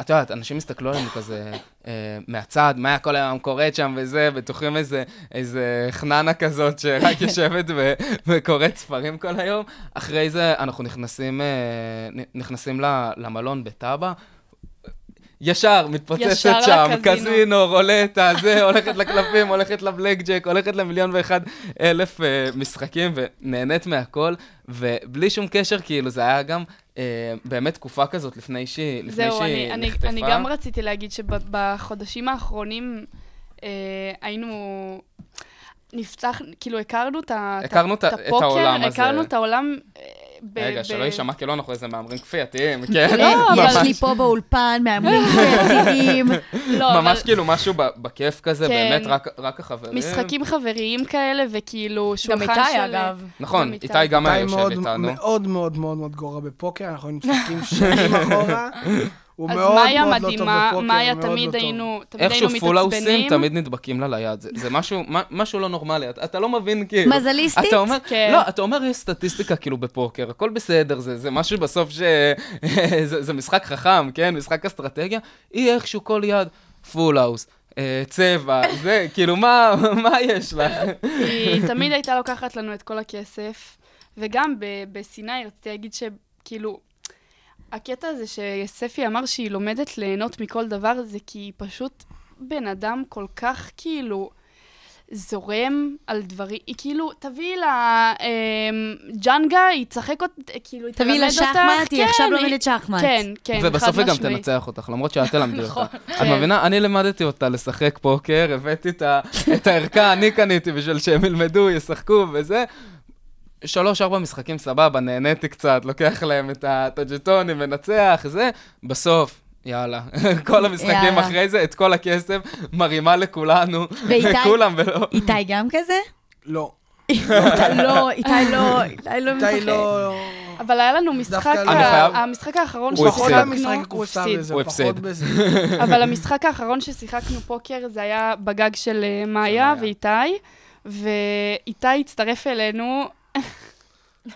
Speaker 7: את יודעת, אנשים הסתכלו עלינו כזה אה, מהצד, מה היה כל היום קוראת שם וזה, בטוחים איזה, איזה חננה כזאת שרק יושבת ו- וקוראת ספרים כל היום. אחרי זה אנחנו נכנסים, אה, נכנסים למלון בטאבה. ישר, מתפוצצת
Speaker 5: ישר
Speaker 7: שם,
Speaker 5: לקזינו.
Speaker 7: קזינו, רולטה, זה, הולכת לקלפים, הולכת לבלק ג'ק, הולכת למיליון ואחד אלף אה, משחקים, ונהנית מהכל, ובלי שום קשר, כאילו, זה היה גם אה, באמת תקופה כזאת לפני שהיא לפני
Speaker 5: זהו, אני, אני,
Speaker 7: נחטפה.
Speaker 5: אני גם רציתי להגיד שבחודשים האחרונים אה, היינו... נפתח, כאילו, הכרנו את ה-
Speaker 7: הכרנו את
Speaker 5: הפוקר,
Speaker 7: העולם הזה. רגע, שלא יישמע כאילו אנחנו איזה מהמרים כפייתיים, כן?
Speaker 5: לא,
Speaker 4: יש לי פה באולפן מהמרים קריאטיביים.
Speaker 5: לא,
Speaker 7: ממש כאילו משהו ב- בכיף כזה,
Speaker 5: כן.
Speaker 7: באמת רק- החברים.
Speaker 5: משחקים חבריים כאלה, וכאילו
Speaker 6: גם
Speaker 5: שולחן של...
Speaker 6: איתי, אגב.
Speaker 7: נכון,
Speaker 5: גם
Speaker 7: איתי גם היה
Speaker 8: איתי
Speaker 7: יושב איתנו.
Speaker 8: מאוד מאוד מאוד מאוד גרוע בפוקר, אנחנו היינו משחקים שנים אחורה. הוא
Speaker 5: אז
Speaker 8: מאוד
Speaker 5: מאיה
Speaker 8: מאוד לא טוב
Speaker 5: מדהימה,
Speaker 8: בפוקר,
Speaker 5: מאיה
Speaker 8: מאוד לא
Speaker 5: תמיד
Speaker 8: טוב.
Speaker 5: היינו, תמיד היינו
Speaker 7: איכשהו פול האוסים
Speaker 5: מתעצבנים.
Speaker 7: תמיד נדבקים לה ליד, זה, זה משהו, מה- משהו לא נורמלי, אתה, אתה לא מבין כאילו.
Speaker 4: מזליסטית?
Speaker 7: אתה אומר,
Speaker 5: כן.
Speaker 7: לא, אתה אומר יש סטטיסטיקה כאילו בפוקר, הכל בסדר, זה, זה משהו בסוף ש... זה, זה משחק חכם, כן? משחק אסטרטגיה, היא איכשהו כל יד, full house. אה, צבע, זה, כאילו, מה, מה יש לך?
Speaker 5: היא תמיד הייתה לוקחת לנו את כל הכסף, וגם ב- בסיני רציתי להגיד שכאילו, הקטע הזה שספי אמר שהיא לומדת ליהנות מכל דבר, זה כי היא פשוט בן אדם כל כך כאילו... זורם על דברים, היא כאילו, תביאי לה אמ, ג'אנגה, היא תשחק אותה, כאילו, היא תלמד
Speaker 4: תביאי
Speaker 5: אותך.
Speaker 4: לה שחמט, היא
Speaker 5: כן,
Speaker 4: עכשיו לומדת שחמט.
Speaker 5: כן, כן,
Speaker 7: ובסוף היא גם. תנצח אותך, למרות שאת תלמדי אותה. את
Speaker 5: כן.
Speaker 7: מבינה? אני לימדתי אותה לשחק פוקר, הבאתי את הערכה, אני קניתי בשביל שהם ילמדו, ישחקו וזה. שלוש, ארבע משחקים סבבה, נהניתי קצת, לוקח להם את הג'טונים, מנצח, זה. בסוף, יאללה, כל המשחקים
Speaker 4: יאללה.
Speaker 7: אחרי זה, את כל הכסף, מרימה לכולנו,
Speaker 4: ואיתי?
Speaker 7: לכולם, ולא...
Speaker 4: איתי גם כזה?
Speaker 8: לא.
Speaker 4: לא, איתי לא, איתי לא משחק.
Speaker 8: איתי לא...
Speaker 5: אבל היה לנו משחק,
Speaker 8: לא.
Speaker 5: המשחק האחרון
Speaker 7: הוא
Speaker 8: פחות
Speaker 7: הפסיד.
Speaker 8: המשחק
Speaker 5: הוא הפסיד.
Speaker 7: הוא הפסיד.
Speaker 5: אבל המשחק האחרון ששיחקנו פוקר, זה היה בגג של אה, מאיה
Speaker 7: מאיה.
Speaker 5: ואיתי, ואיתי הצטרף אלינו.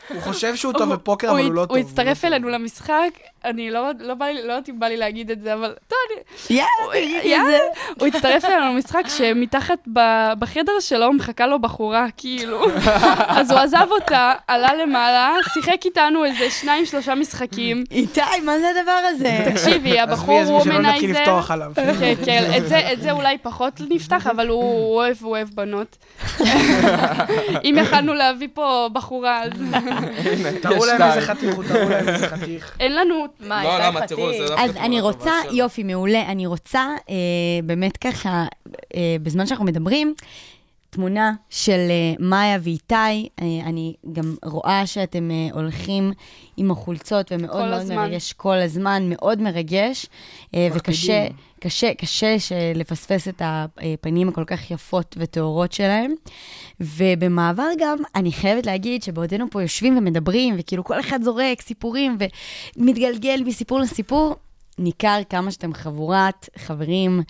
Speaker 8: הוא חושב שהוא טוב בפוקר, אבל הוא לא טוב.
Speaker 5: הוא הצטרף אלינו למשחק, אני לא לא בא לי, לא יודעת אם בא לי להגיד את זה, אבל טוב, אני...
Speaker 4: יאללה, תגידי את. זה.
Speaker 5: הוא הצטרף אלינו למשחק שמתחת ב- בחדר שלו מחכה לו בחורה, כאילו. אז הוא עזב אותה, עלה למעלה, שיחק איתנו איזה שניים, שלושה משחקים.
Speaker 4: איתי, מה זה הדבר הזה?
Speaker 5: תקשיבי, הבחור
Speaker 8: עזבי, עזבי, שלא נתחיל. לפתוח עליו.
Speaker 5: כן, כן, את זה- את זה אולי פחות נפתח, אבל הוא אוהב, הוא אוהב בנות. אם יכלנו להביא פה בחורה, אז
Speaker 8: תראו להם איזה. חתיך, תראו להם איזה חתיך.
Speaker 5: אין לנו...
Speaker 6: מה,
Speaker 7: לא, למה, תראו? זה דווקא
Speaker 4: אז
Speaker 7: תמונה
Speaker 4: אני רוצה. יופי, מעולה, אני רוצה אה, באמת ככה, אה, בזמן שאנחנו מדברים, תמונה של אה, מאיה ואיתי, אה, אני גם רואה שאתם אה, הולכים עם החולצות ומאוד מאוד
Speaker 5: הזמן.
Speaker 4: מרגש כל הזמן, מאוד מרגש, וקשה. קשה, קשה לפספס את הפנים הכל כך יפות וטהורות שלהם. ובמעבר גם, אני חייבת להגיד שבעודנו פה יושבים ומדברים, וכאילו כל אחד זורק סיפורים ומתגלגל מסיפור לסיפור, ניכר כמה שאתם חבורת חברים.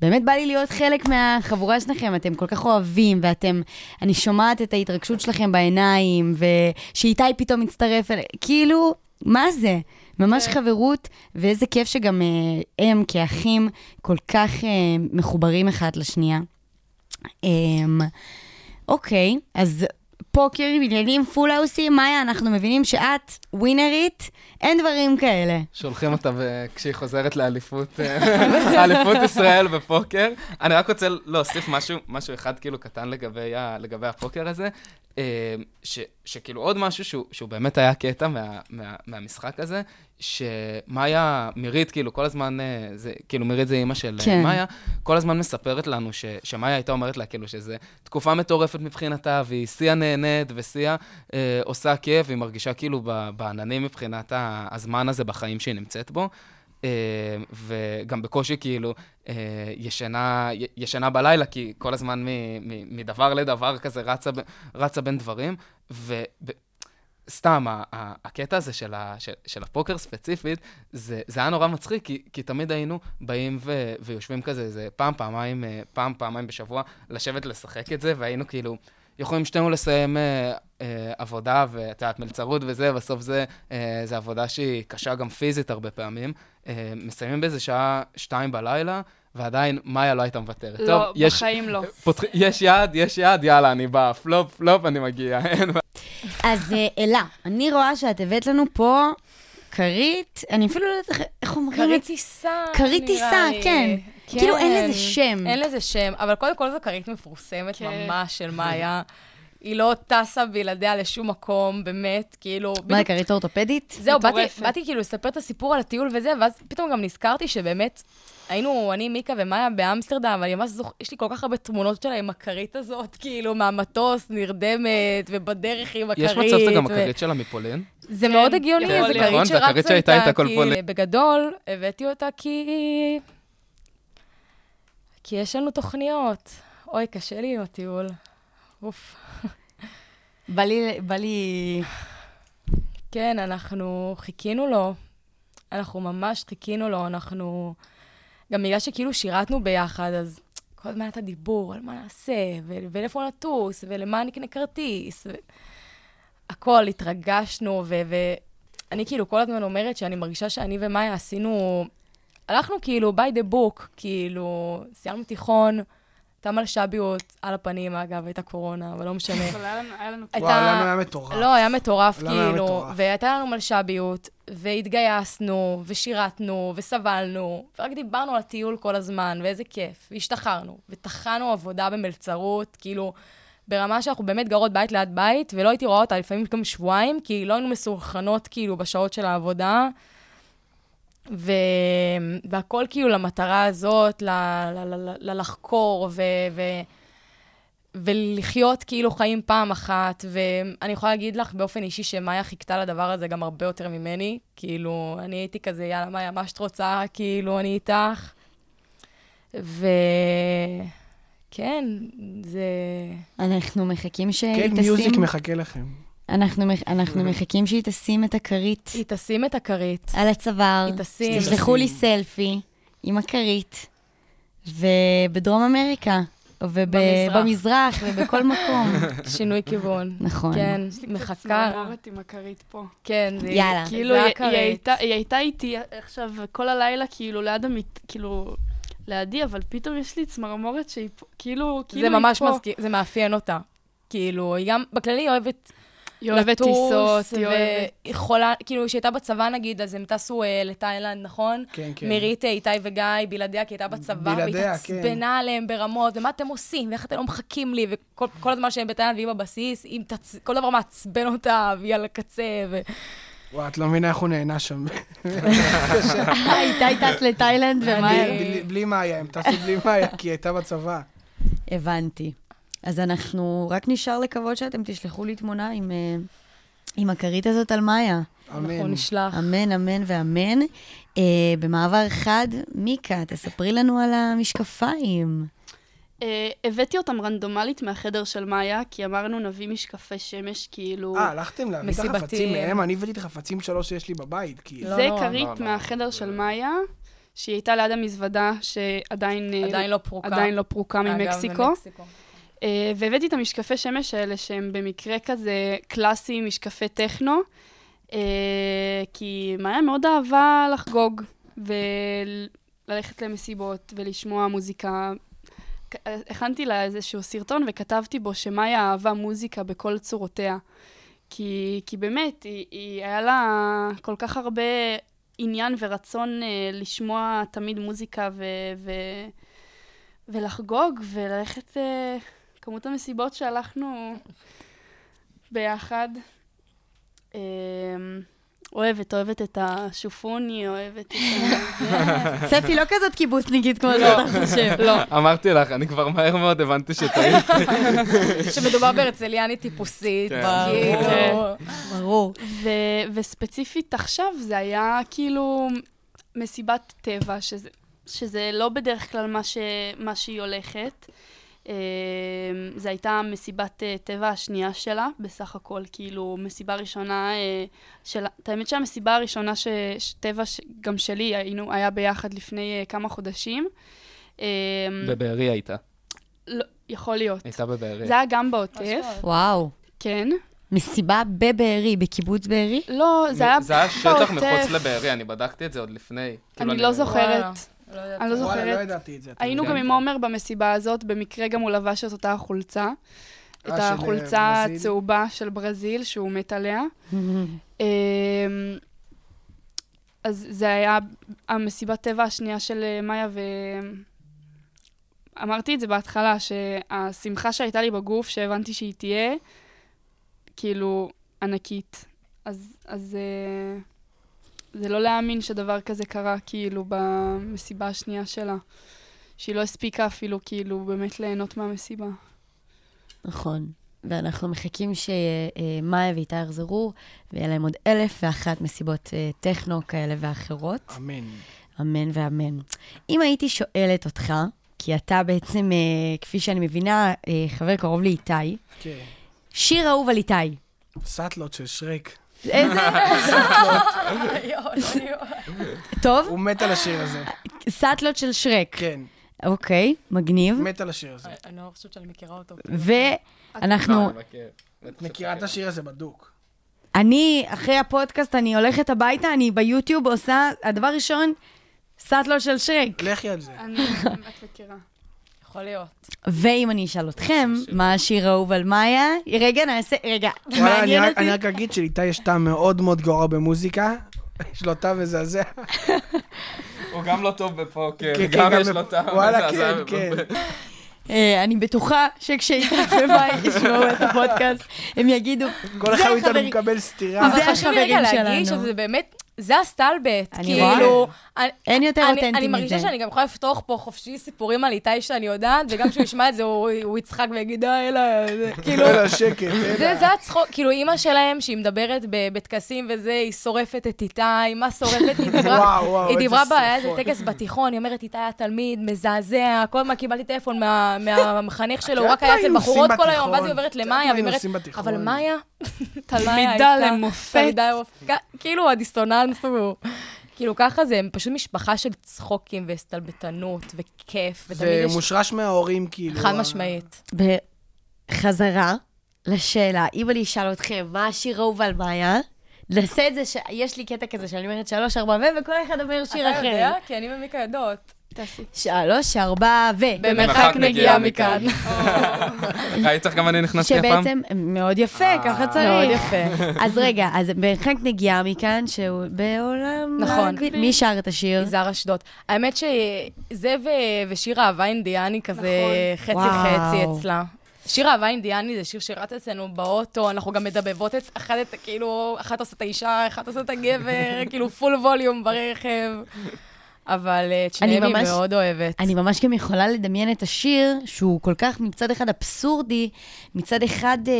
Speaker 4: באמת בא לי להיות חלק מהחבורה שלכם, אתם כל כך אוהבים, ואתם, אני שומעת את ההתרגשות שלכם בעיניים, ושאיתי פתאום מצטרף כאילו, מה זה? ממש
Speaker 5: כן.
Speaker 4: חברות, ואיזה כיף שגם אה, הם כאחים כל כך אה, מחוברים אחד לשנייה. אה, אוקיי, אז פוקר עם עניינים פול האוסים, מאיה, אנחנו מבינים שאת ווינרית, אין דברים כאלה.
Speaker 7: שולחים אותה כשהיא חוזרת לאליפות, אה, אליפות ישראל בפוקר. אני רק רוצה להוסיף משהו, משהו אחד כאילו קטן לגבי, ה, לגבי הפוקר הזה, אה, ש, שכאילו עוד משהו שהוא, שהוא באמת היה קטע מה, מה, מהמשחק הזה, שמאיה, מירית, כאילו כל הזמן, אה, זה, כאילו מירית זה אימא של
Speaker 4: כן.
Speaker 7: כן. מאיה, כל הזמן מספרת לנו ש, שמאיה הייתה אומרת לה כאילו שזה תקופה מטורפת מבחינתה, והיא שיא נהנית ושיא אה, עושה כיף, והיא מרגישה כאילו בעננים מבחינת הזמן הזה בחיים שהיא נמצאת בו. אה, וגם בקושי כאילו אה, ישנה, ישנה בלילה, כי כל הזמן מ- מ- מדבר לדבר כזה רצה, רצה בין דברים. וסתם, הקטע הזה של, ה, של, של הפוקר ספציפית, זה, זה היה נורא מצחיק, כי, כי תמיד היינו באים ו, ויושבים כזה, איזה פעם, פעמיים, אה, פעם, פעמיים בשבוע, לשבת לשחק את זה, והיינו כאילו... יכולים שנינו לסיים אה, אה, עבודה, ואת יודעת, מלצרות וזה, בסוף זה, אה, זה עבודה שהיא קשה גם פיזית הרבה פעמים. אה, מסיימים באיזה שעה שתיים בלילה, ועדיין מאיה לא הייתה מוותרת. טוב,
Speaker 5: לא,
Speaker 7: יש,
Speaker 5: בחיים לא.
Speaker 7: פותח, יש יעד, יש יעד, יאללה, אני בא, פלופ, פלופ, אני מגיע. אין בעיה.
Speaker 4: אז אה, אלה, אני רואה שאת הבאת לנו פה כרית, אני אפילו לא יודעת איך- אומרים
Speaker 6: כרית. טיסה,
Speaker 4: כרית
Speaker 6: נראה
Speaker 4: טיסה,
Speaker 6: לי.
Speaker 4: כן. כאילו אין לזה שם.
Speaker 6: אין לזה שם, אבל קודם כל זו כרית מפורסמת
Speaker 5: כן.
Speaker 6: ממש של מאיה. היא לא טסה בלעדיה לשום מקום, באמת, כאילו...
Speaker 4: מה,
Speaker 6: בדיוק-
Speaker 4: כרית אורתופדית?
Speaker 6: זהו, באתי. באתי כאילו לספר את הסיפור על הטיול וזה, ואז פתאום גם נזכרתי שבאמת, היינו, אני, מיקה ומאיה באמסטרדם, ואני ממש זוכרת, יש לי כל כך הרבה תמונות שלה עם הכרית הזאת, כאילו, מהמטוס, נרדמת, ובדרך עם הכרית.
Speaker 7: יש מצב שזה גם הכרית שלה מפולין?
Speaker 6: זה
Speaker 5: כן,
Speaker 6: מאוד הגיוני,
Speaker 5: יכול
Speaker 6: זה. כרית
Speaker 7: נכון, זה הכרית
Speaker 6: שרצה איתה, כי
Speaker 7: פולין.
Speaker 6: בגדול, הבאתי אותה כי... כי יש לנו תוכניות. אוי, קשה לי עם הטיול. אוף.
Speaker 4: בא לי, בא לי...
Speaker 6: כן, אנחנו חיכינו לו. אנחנו ממש חיכינו לו, אנחנו... גם בגלל שכאילו שירתנו ביחד, אז כל הזמן היה את הדיבור על מה נעשה, ו- ולאיפה נטוס, ולמה נקנה כרטיס. ו... הכל, התרגשנו, ואני כאילו כל הזמן אומרת שאני מרגישה שאני ומאיה עשינו... הלכנו כאילו by the book, כאילו, סיימנו תיכון, הייתה מלש"ביות על הפנים, אגב, הייתה קורונה, אבל לא משנה.
Speaker 5: אבל היה לנו- היה לנו...
Speaker 6: הייתה-
Speaker 8: וואו, לנו היה מטורף.
Speaker 6: לא, היה מטורף, כאילו. והייתה לנו מלש"ביות, והתגייסנו, ושירתנו, וסבלנו, ורק דיברנו על הטיול כל הזמן, ואיזה כיף, והשתחררנו, וטחנו עבודה במלצרות, כאילו, ברמה שאנחנו באמת גרות בית ליד בית, ולא הייתי רואה אותה לפעמים גם שבועיים, כי לא היינו מסונכרנות, כאילו, בשעות של העבודה. ו... והכל כאילו למטרה הזאת, ל... ל... ל... ל... ללחקור ו... ו... ולחיות כאילו חיים פעם אחת. ואני יכולה להגיד לך באופן אישי שמאיה חיכתה לדבר הזה גם הרבה יותר ממני. כאילו, אני הייתי כזה, יאללה, מאיה, מה שאת רוצה, כאילו, אני איתך. וכן, זה...
Speaker 4: אנחנו מחכים שהיא
Speaker 8: כן. מיוזיק מחכה לכם.
Speaker 4: אנחנו, מח- אנחנו מחכים שהיא תשים את הכרית
Speaker 6: היא תשים את הכרית.
Speaker 4: על הצוואר.
Speaker 6: היא תשים.
Speaker 4: תשלחו לי סלפי עם הכרית, ובדרום אמריקה,
Speaker 6: במזרח.
Speaker 4: ובמזרח, ובכל מקום.
Speaker 6: שינוי כיוון.
Speaker 4: נכון.
Speaker 6: כן,
Speaker 5: יש לי קצת
Speaker 6: מחכה.
Speaker 5: צמרמורת עם הכרית פה.
Speaker 6: כן, זה...
Speaker 4: יאללה.
Speaker 5: כאילו,
Speaker 6: זה
Speaker 5: היא- הייתה- היא הייתה איתי עכשיו כל הלילה, כאילו, ליד המיט... כאילו... לידי, אבל פתאום יש לי צמרמורת שהיא פה, כאילו, כאילו
Speaker 6: זה
Speaker 5: היא
Speaker 6: ממש
Speaker 5: פה.
Speaker 6: מזכיר, זה מאפיין אותה. כאילו, היא גם, בכללי היא אוהבת לטוס,
Speaker 5: טיסות, היא אוהבת...
Speaker 6: והיא יכולה, כאילו, כשהיא הייתה בצבא נגיד, אז הם טסו אה, לתאילנד, נכון?
Speaker 8: כן, כן.
Speaker 6: מירית, אה, איתי וגיא, בלעדיה, כי הייתה בצבא, והיא
Speaker 8: כן.
Speaker 6: התעצבנה עליהם ברמות, ומה אתם עושים, ואיך אתם לא מחכים לי, וכל כל הזמן שהם בתאילנד והיא בבסיס, היא מתעצ... כל דבר מעצבן אותה, והיא על הקצה, ו...
Speaker 8: וואי, את לא מבינה איך הוא נהנה שם.
Speaker 4: איתי טס לתאילנד, ומה...
Speaker 8: בלי מאיה, הם טסו בלי מאיה, כי היא הייתה בצבא.
Speaker 4: הבנתי. אז אנחנו, רק נשאר לקוות שאתם תשלחו לי תמונה עם, אה, עם הכרית הזאת על מאיה.
Speaker 6: אנחנו
Speaker 8: אמן.
Speaker 6: נשלח.
Speaker 4: אמן, אמן ואמן. אה, במעבר חד, מיקה, תספרי לנו על המשקפיים.
Speaker 5: אה, הבאתי אותם רנדומלית מהחדר של מאיה, כי אמרנו נביא משקפי שמש, כאילו...
Speaker 8: אה, הלכתם להביא את. החפצים מהם? אני הבאתי את החפצים שלו שיש לי בבית, כאילו.
Speaker 6: לא,
Speaker 5: זה
Speaker 6: לא.
Speaker 5: כרית
Speaker 7: לא, לא.
Speaker 5: מהחדר של מאיה, שהיא הייתה ליד המזוודה, שעדיין... אה,
Speaker 6: עדיין לא פרוקה.
Speaker 5: עדיין לא פרוקה
Speaker 6: אגב,
Speaker 5: ממקסיקו.
Speaker 6: ממקסיקו.
Speaker 5: אה, והבאתי את המשקפי שמש האלה, שהם במקרה כזה קלאסי, משקפי טכנו, אה, כי מאיה מאוד אהבה לחגוג וללכת למסיבות ולשמוע מוזיקה. הכנתי לה איזשהו סרטון וכתבתי בו שמאיה אהבה מוזיקה בכל צורותיה. כי, כי באמת, היא, היא, היה לה כל כך הרבה עניין ורצון אה, לשמוע תמיד מוזיקה ו, ו, ולחגוג וללכת... אה, כמות המסיבות שהלכנו ביחד. אה, אוהבת, אוהבת את השופוני, אוהבת את ה...
Speaker 4: ספי לא כזאת קיבוצניקית כמו שאתה חושב.
Speaker 5: לא.
Speaker 7: אמרתי לך, אני כבר מהר מאוד הבנתי שטעית.
Speaker 6: שמדובר בהרצליאנית טיפוסית,
Speaker 7: כן.
Speaker 4: ברור.
Speaker 5: וספציפית עכשיו זה היה כאילו מסיבת טבע, שזה, לא בדרך כלל מה, ש- מה שהיא הולכת. אה, זו הייתה מסיבת אה, טבע השנייה שלה, בסך הכל, כאילו, מסיבה ראשונה אה, של... את האמת שהמסיבה הראשונה ש- שטבע, ש- גם שלי, היינו, היה ביחד לפני אה, כמה חודשים. אה,
Speaker 7: בבארי הייתה.
Speaker 5: לא, יכול להיות.
Speaker 7: הייתה בבארי.
Speaker 5: זה היה גם בעוטף,
Speaker 4: וואו.
Speaker 5: כן.
Speaker 4: מסיבה בבארי, בקיבוץ בארי?
Speaker 5: לא, זה היה
Speaker 7: זה היה שטח
Speaker 5: בעוטף.
Speaker 7: מחוץ לבארי, אני בדקתי את זה עוד לפני. כאילו,
Speaker 5: אני לא זוכרת.
Speaker 6: לא יודעת.
Speaker 5: אני לא
Speaker 8: וואלה, לא
Speaker 5: זוכרת.
Speaker 8: ידעתי את זה.
Speaker 5: היינו גם. עם עומר במסיבה הזאת, במקרה גם הוא לבש את אותה החולצה. את
Speaker 8: אה, של,
Speaker 5: החולצה
Speaker 8: אה, ברזיל?
Speaker 5: הצהובה של ברזיל, שהוא מת עליה. אמ, אז זה היה המסיבת טבע השנייה של אה, מאיה, ואמרתי את זה בהתחלה, שהשמחה שהייתה לי בגוף, שהבנתי שהיא תהיה, כאילו, ענקית. אז, אז אה, זה לא להאמין שדבר כזה קרה, כאילו, במסיבה השנייה שלה. שהיא לא הספיקה אפילו, כאילו, באמת ליהנות מהמסיבה.
Speaker 4: נכון. ואנחנו מחכים שמאיה ואיתי יחזרו, ויהיה להם עוד אלף ואחת מסיבות אה, טכנו כאלה ואחרות.
Speaker 8: אמן.
Speaker 4: אמן ואמן. אם הייתי שואלת אותך, כי אתה בעצם, אה, כפי שאני מבינה, אה, חבר קרוב לאיתי,
Speaker 8: כן.
Speaker 4: שיר אהוב על איתי.
Speaker 8: סאטלות של שרק.
Speaker 4: איזה... טוב,
Speaker 8: הוא מת על השיר הזה.
Speaker 4: סאטלות של שרק.
Speaker 8: כן,
Speaker 4: אוקיי, מגניב.
Speaker 8: מת על השיר הזה.
Speaker 6: אני לא חושבת שאני מכירה אותו.
Speaker 4: ואנחנו,
Speaker 8: את מכירה את השיר הזה בדוק.
Speaker 4: אני, אחרי הפודקאסט, אני הולכת הביתה, אני ביוטיוב עושה, הדבר ראשון, סאטלות של שרק.
Speaker 8: לכי על זה.
Speaker 5: אני באמת מכירה.
Speaker 6: יכול להיות.
Speaker 4: ואם אני אשאל אתכם, מה השיר האהוב על מאיה? רגע, נעשה, רגע,
Speaker 8: וואלה, אני
Speaker 4: מעניין
Speaker 8: רק-
Speaker 4: אותי.
Speaker 8: אני רק אגיד שלאיתי יש טעם מאוד מאוד גרוע במוזיקה. יש לו טעם מזעזע.
Speaker 7: הוא גם לא טוב בפוקר,
Speaker 8: כן,
Speaker 7: גם
Speaker 8: כן,
Speaker 7: יש לו טעם.
Speaker 8: וואלה,
Speaker 7: מזעזע
Speaker 8: כן,
Speaker 7: ב-
Speaker 8: כן.
Speaker 4: אה, אני בטוחה שכשאיתי ומאי ישמעו את הפודקאסט, הם יגידו,
Speaker 8: כל
Speaker 4: זה
Speaker 8: אחד מאיתנו
Speaker 4: החברים-
Speaker 8: מקבל סטירה.
Speaker 4: זה
Speaker 6: חשוב לי רגע
Speaker 4: החברים
Speaker 6: להגיד
Speaker 4: שלנו.
Speaker 6: שזה באמת, זה הסטלבט.
Speaker 4: אני רואה.
Speaker 6: כאילו, אני-
Speaker 4: אין יותר אותנטי
Speaker 6: אני מרגישה
Speaker 4: מזה.
Speaker 6: שאני גם יכולה לפתוח פה חופשי סיפורים על איתי שאני יודעת, וגם כשהוא ישמע את זה, הוא הוא יצחק ויגיד, אה, אלא, זה-" כאילו...
Speaker 8: אלא שקט, אלא.
Speaker 6: זה, זה הצחוק, כאילו אימא שלהם, שהיא מדברת בטקסים וזה, היא שורפת את איתי, מה שורפת? היא דיברה,
Speaker 8: וואו, וואו,
Speaker 6: היא דיברה, בה, היה איזה. טקס בתיכון, היא אומרת, איתי היה תלמיד, מזעזע, כל הזמן קיבלתי טלפון מה- מהמחנך שלו, הוא רק
Speaker 8: מה
Speaker 6: היה אצל בחורות כל היום, ואז? היא עוברת למאיה,
Speaker 8: מה
Speaker 6: והיא אומרת? אבל מאיה,
Speaker 5: תלמידה למופת.
Speaker 6: תלמידה למופת, כאילו הדיסטוננס הוא... כאילו ככה זה, הם פשוט משפחה של צחוקים והסתלבטנות וכיף, ותמיד
Speaker 8: זה
Speaker 6: יש...
Speaker 8: מושרש מההורים, כאילו.
Speaker 6: חד משמעית.
Speaker 4: בחזרה לשאלה, אם אני אשאל אתכם, מה השיר האהוב על מאיה? נעשה את זה, ש... יש לי קטע כזה שאני אומרת שלוש, ארבע, ו, וכל אחד אומר שיר
Speaker 6: אתה
Speaker 4: אחר.
Speaker 6: יודע? כי אני ומיקה יודעות.
Speaker 4: שלוש, ארבע, ו.
Speaker 6: במרחק נגיעה מכאן.
Speaker 7: ראית איך גם אני נכנסתי הפעם?
Speaker 4: שבעצם, מאוד יפה, ככה צריך.
Speaker 6: מאוד יפה.
Speaker 4: אז רגע, אז במרחק נגיעה מכאן, שהוא בעולם...
Speaker 6: נכון.
Speaker 4: מי שר את השיר?
Speaker 6: יזהר אשדוד. האמת שזה ו- ושיר אהבה אינדיאני כזה חצי
Speaker 4: וואו.
Speaker 6: חצי אצלה. שיר אהבה אינדיאני זה שיר שרץ אצלנו באוטו, אנחנו גם מדבבות את אחת, את, כאילו, אחת עושה את האישה, אחת עושה את הגבר, כאילו פול ווליום ברכב. אבל אה, את שניהם היא
Speaker 4: ממש-
Speaker 6: מאוד אוהבת.
Speaker 4: אני ממש גם יכולה לדמיין את השיר, שהוא כל כך מצד אחד אבסורדי, מצד אחד, אה,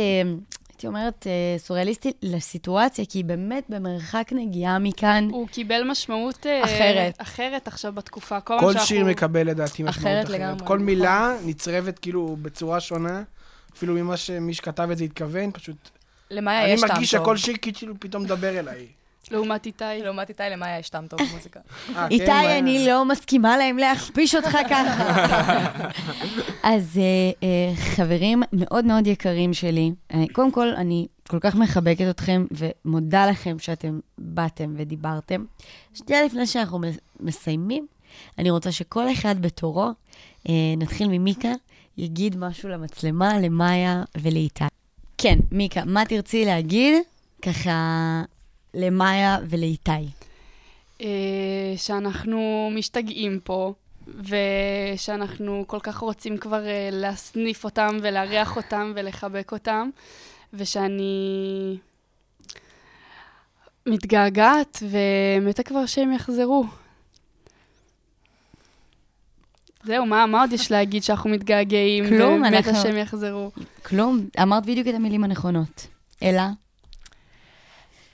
Speaker 4: הייתי אומרת, אה, סוריאליסטי לסיטואציה, כי היא באמת במרחק נגיעה מכאן.
Speaker 5: הוא קיבל משמעות אה,
Speaker 6: אחרת.
Speaker 5: אחרת עכשיו בתקופה. כל,
Speaker 8: כל
Speaker 5: שאנחנו-
Speaker 8: שיר מקבל לדעתי משמעות
Speaker 6: אחרת
Speaker 8: אחרת.
Speaker 6: לגמרי,
Speaker 8: כל
Speaker 6: נכון.
Speaker 8: מילה נצרבת כאילו בצורה שונה, אפילו ממה שמי שכתב את זה התכוון, פשוט...
Speaker 6: למאיה
Speaker 8: אני
Speaker 6: יש טעם טוב.
Speaker 8: מרגיש שכל שיר כאילו פתאום מדבר אליי.
Speaker 5: לעומת איתי.
Speaker 6: לעומת איתי, למאיה יש טעם טוב במוזיקה.
Speaker 8: אה, כן?
Speaker 4: איתי, אני לא מסכימה להם להכפיש אותך ככה. אז אה, אה, חברים מאוד מאוד יקרים שלי, אני- קודם כל, אני כל כך מחבקת אתכם ומודה לכם שאתם באתם ודיברתם. שנייה לפני שאנחנו מס- מסיימים, אני רוצה שכל אחד בתורו, נתחיל ממיקה, יגיד משהו למצלמה, למאיה ולאיתי. כן, מיקה, מה תרצי להגיד ככה למאיה ולאיתי?
Speaker 5: אה, שאנחנו משתגעים פה, ושאנחנו כל כך רוצים כבר אה, להסניף אותם ולארח אותם ולחבק אותם, ושאני מתגעגעת ומתה כבר שהם יחזרו. זהו, מה, מה עוד יש להגיד שאנחנו מתגעגעים
Speaker 4: כלום,
Speaker 5: ומתה
Speaker 4: אנחנו-
Speaker 5: שהם יחזרו?
Speaker 4: כלום, אמרת בדיוק את המילים הנכונות. אלא?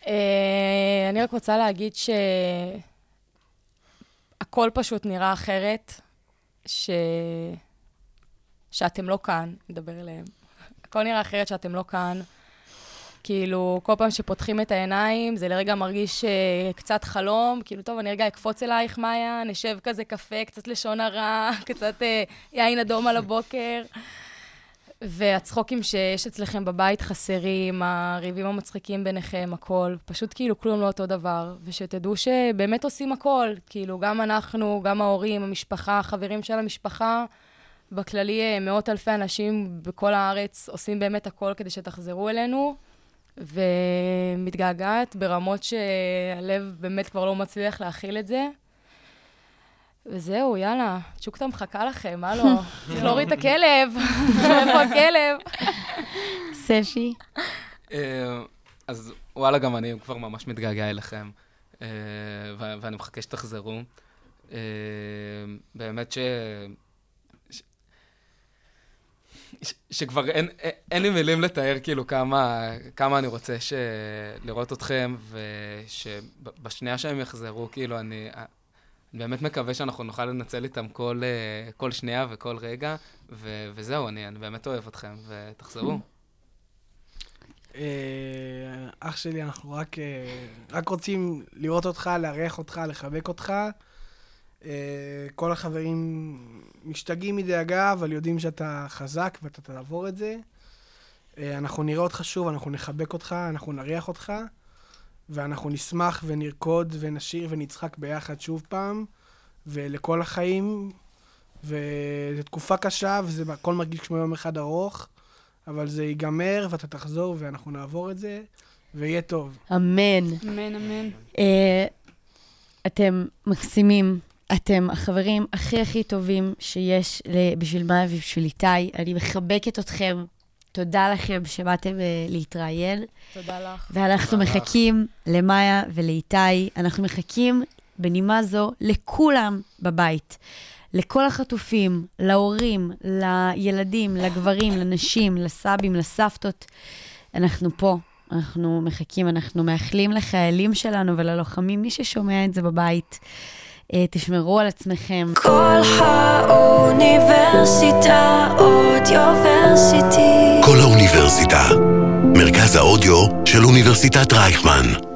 Speaker 6: אה, אני רק רוצה להגיד שהכל פשוט נראה אחרת, ש... שאתם לא כאן, נדבר אליהם. הכל נראה אחרת שאתם לא כאן. כאילו, כל פעם שפותחים את העיניים, זה לרגע מרגיש uh, קצת חלום. כאילו, טוב, אני רגע אקפוץ אלייך, מאיה, נשב כזה קפה, קצת לשון הרע, קצת uh, יין אדום על הבוקר. והצחוקים שיש אצלכם בבית חסרים, הריבים המצחיקים ביניכם, הכל. פשוט כאילו כלום לא אותו דבר. ושתדעו שבאמת עושים הכל. כאילו, גם אנחנו, גם ההורים, המשפחה, החברים של המשפחה, בכללי אה, מאות אלפי אנשים בכל הארץ עושים באמת הכל כדי שתחזרו אלינו. ומתגעגעת ברמות שהלב באמת כבר לא מצליח להכיל את זה. וזהו, יאללה, צ'וקטה מחכה לכם, מה לא? צריך להוריד את הכלב, איפה הכלב?
Speaker 4: ספי?
Speaker 7: אה, אז וואלה, גם אני כבר ממש מתגעגע אליכם. אה, ו- ואני מחכה שתחזרו. אה, באמת ש... ש- ש- שכבר אין, אין לי מילים לתאר כאילו כמה, כמה אני רוצה ש... לראות אתכם, ושבשנייה שהם יחזרו, כאילו, אני, אני באמת מקווה שאנחנו נוכל לנצל איתם כל, אה, כל שנייה וכל רגע, ו... וזהו, אני, אני באמת אוהב אתכם, ותחזרו.
Speaker 8: אה, אח שלי, אנחנו רק, אה, רק רוצים לראות אותך, לארח אותך, לחבק אותך. כל החברים משתגעים מדאגה, אבל יודעים שאתה חזק ואתה תעבור את זה. אנחנו נראה אותך שוב, אנחנו נחבק אותך, אנחנו נריח אותך, ואנחנו נשמח ונרקוד ונשיר ונצחק ביחד שוב פעם, ולכל החיים. וזו תקופה קשה, וזה הכל מרגיש כמו יום אחד ארוך, אבל זה ייגמר, ואתה תחזור, ואנחנו נעבור את זה, ויהיה טוב.
Speaker 4: אמן.
Speaker 5: אמן, אמן.
Speaker 4: אה, אתם מקסימים. אתם החברים הכי הכי טובים שיש ל- בשביל מאיה ובשביל איתי. אני מחבקת אתכם. תודה לכם שבאתם אה, להתראיין.
Speaker 6: תודה לך.
Speaker 4: ואנחנו
Speaker 7: תודה לך.
Speaker 4: מחכים למאיה ולאיתי. אנחנו מחכים בנימה זו לכולם בבית. לכל החטופים, להורים, לילדים, לגברים, לנשים, לסבים, לסבתות. אנחנו פה, אנחנו מחכים, אנחנו מאחלים לחיילים שלנו וללוחמים, מי ששומע את זה בבית. אה, תשמרו על עצמכם.
Speaker 1: כל האוניברסיטה אודיוורסיטי.
Speaker 2: כל האוניברסיטה. מרכז האודיו של אוניברסיטת רייכמן.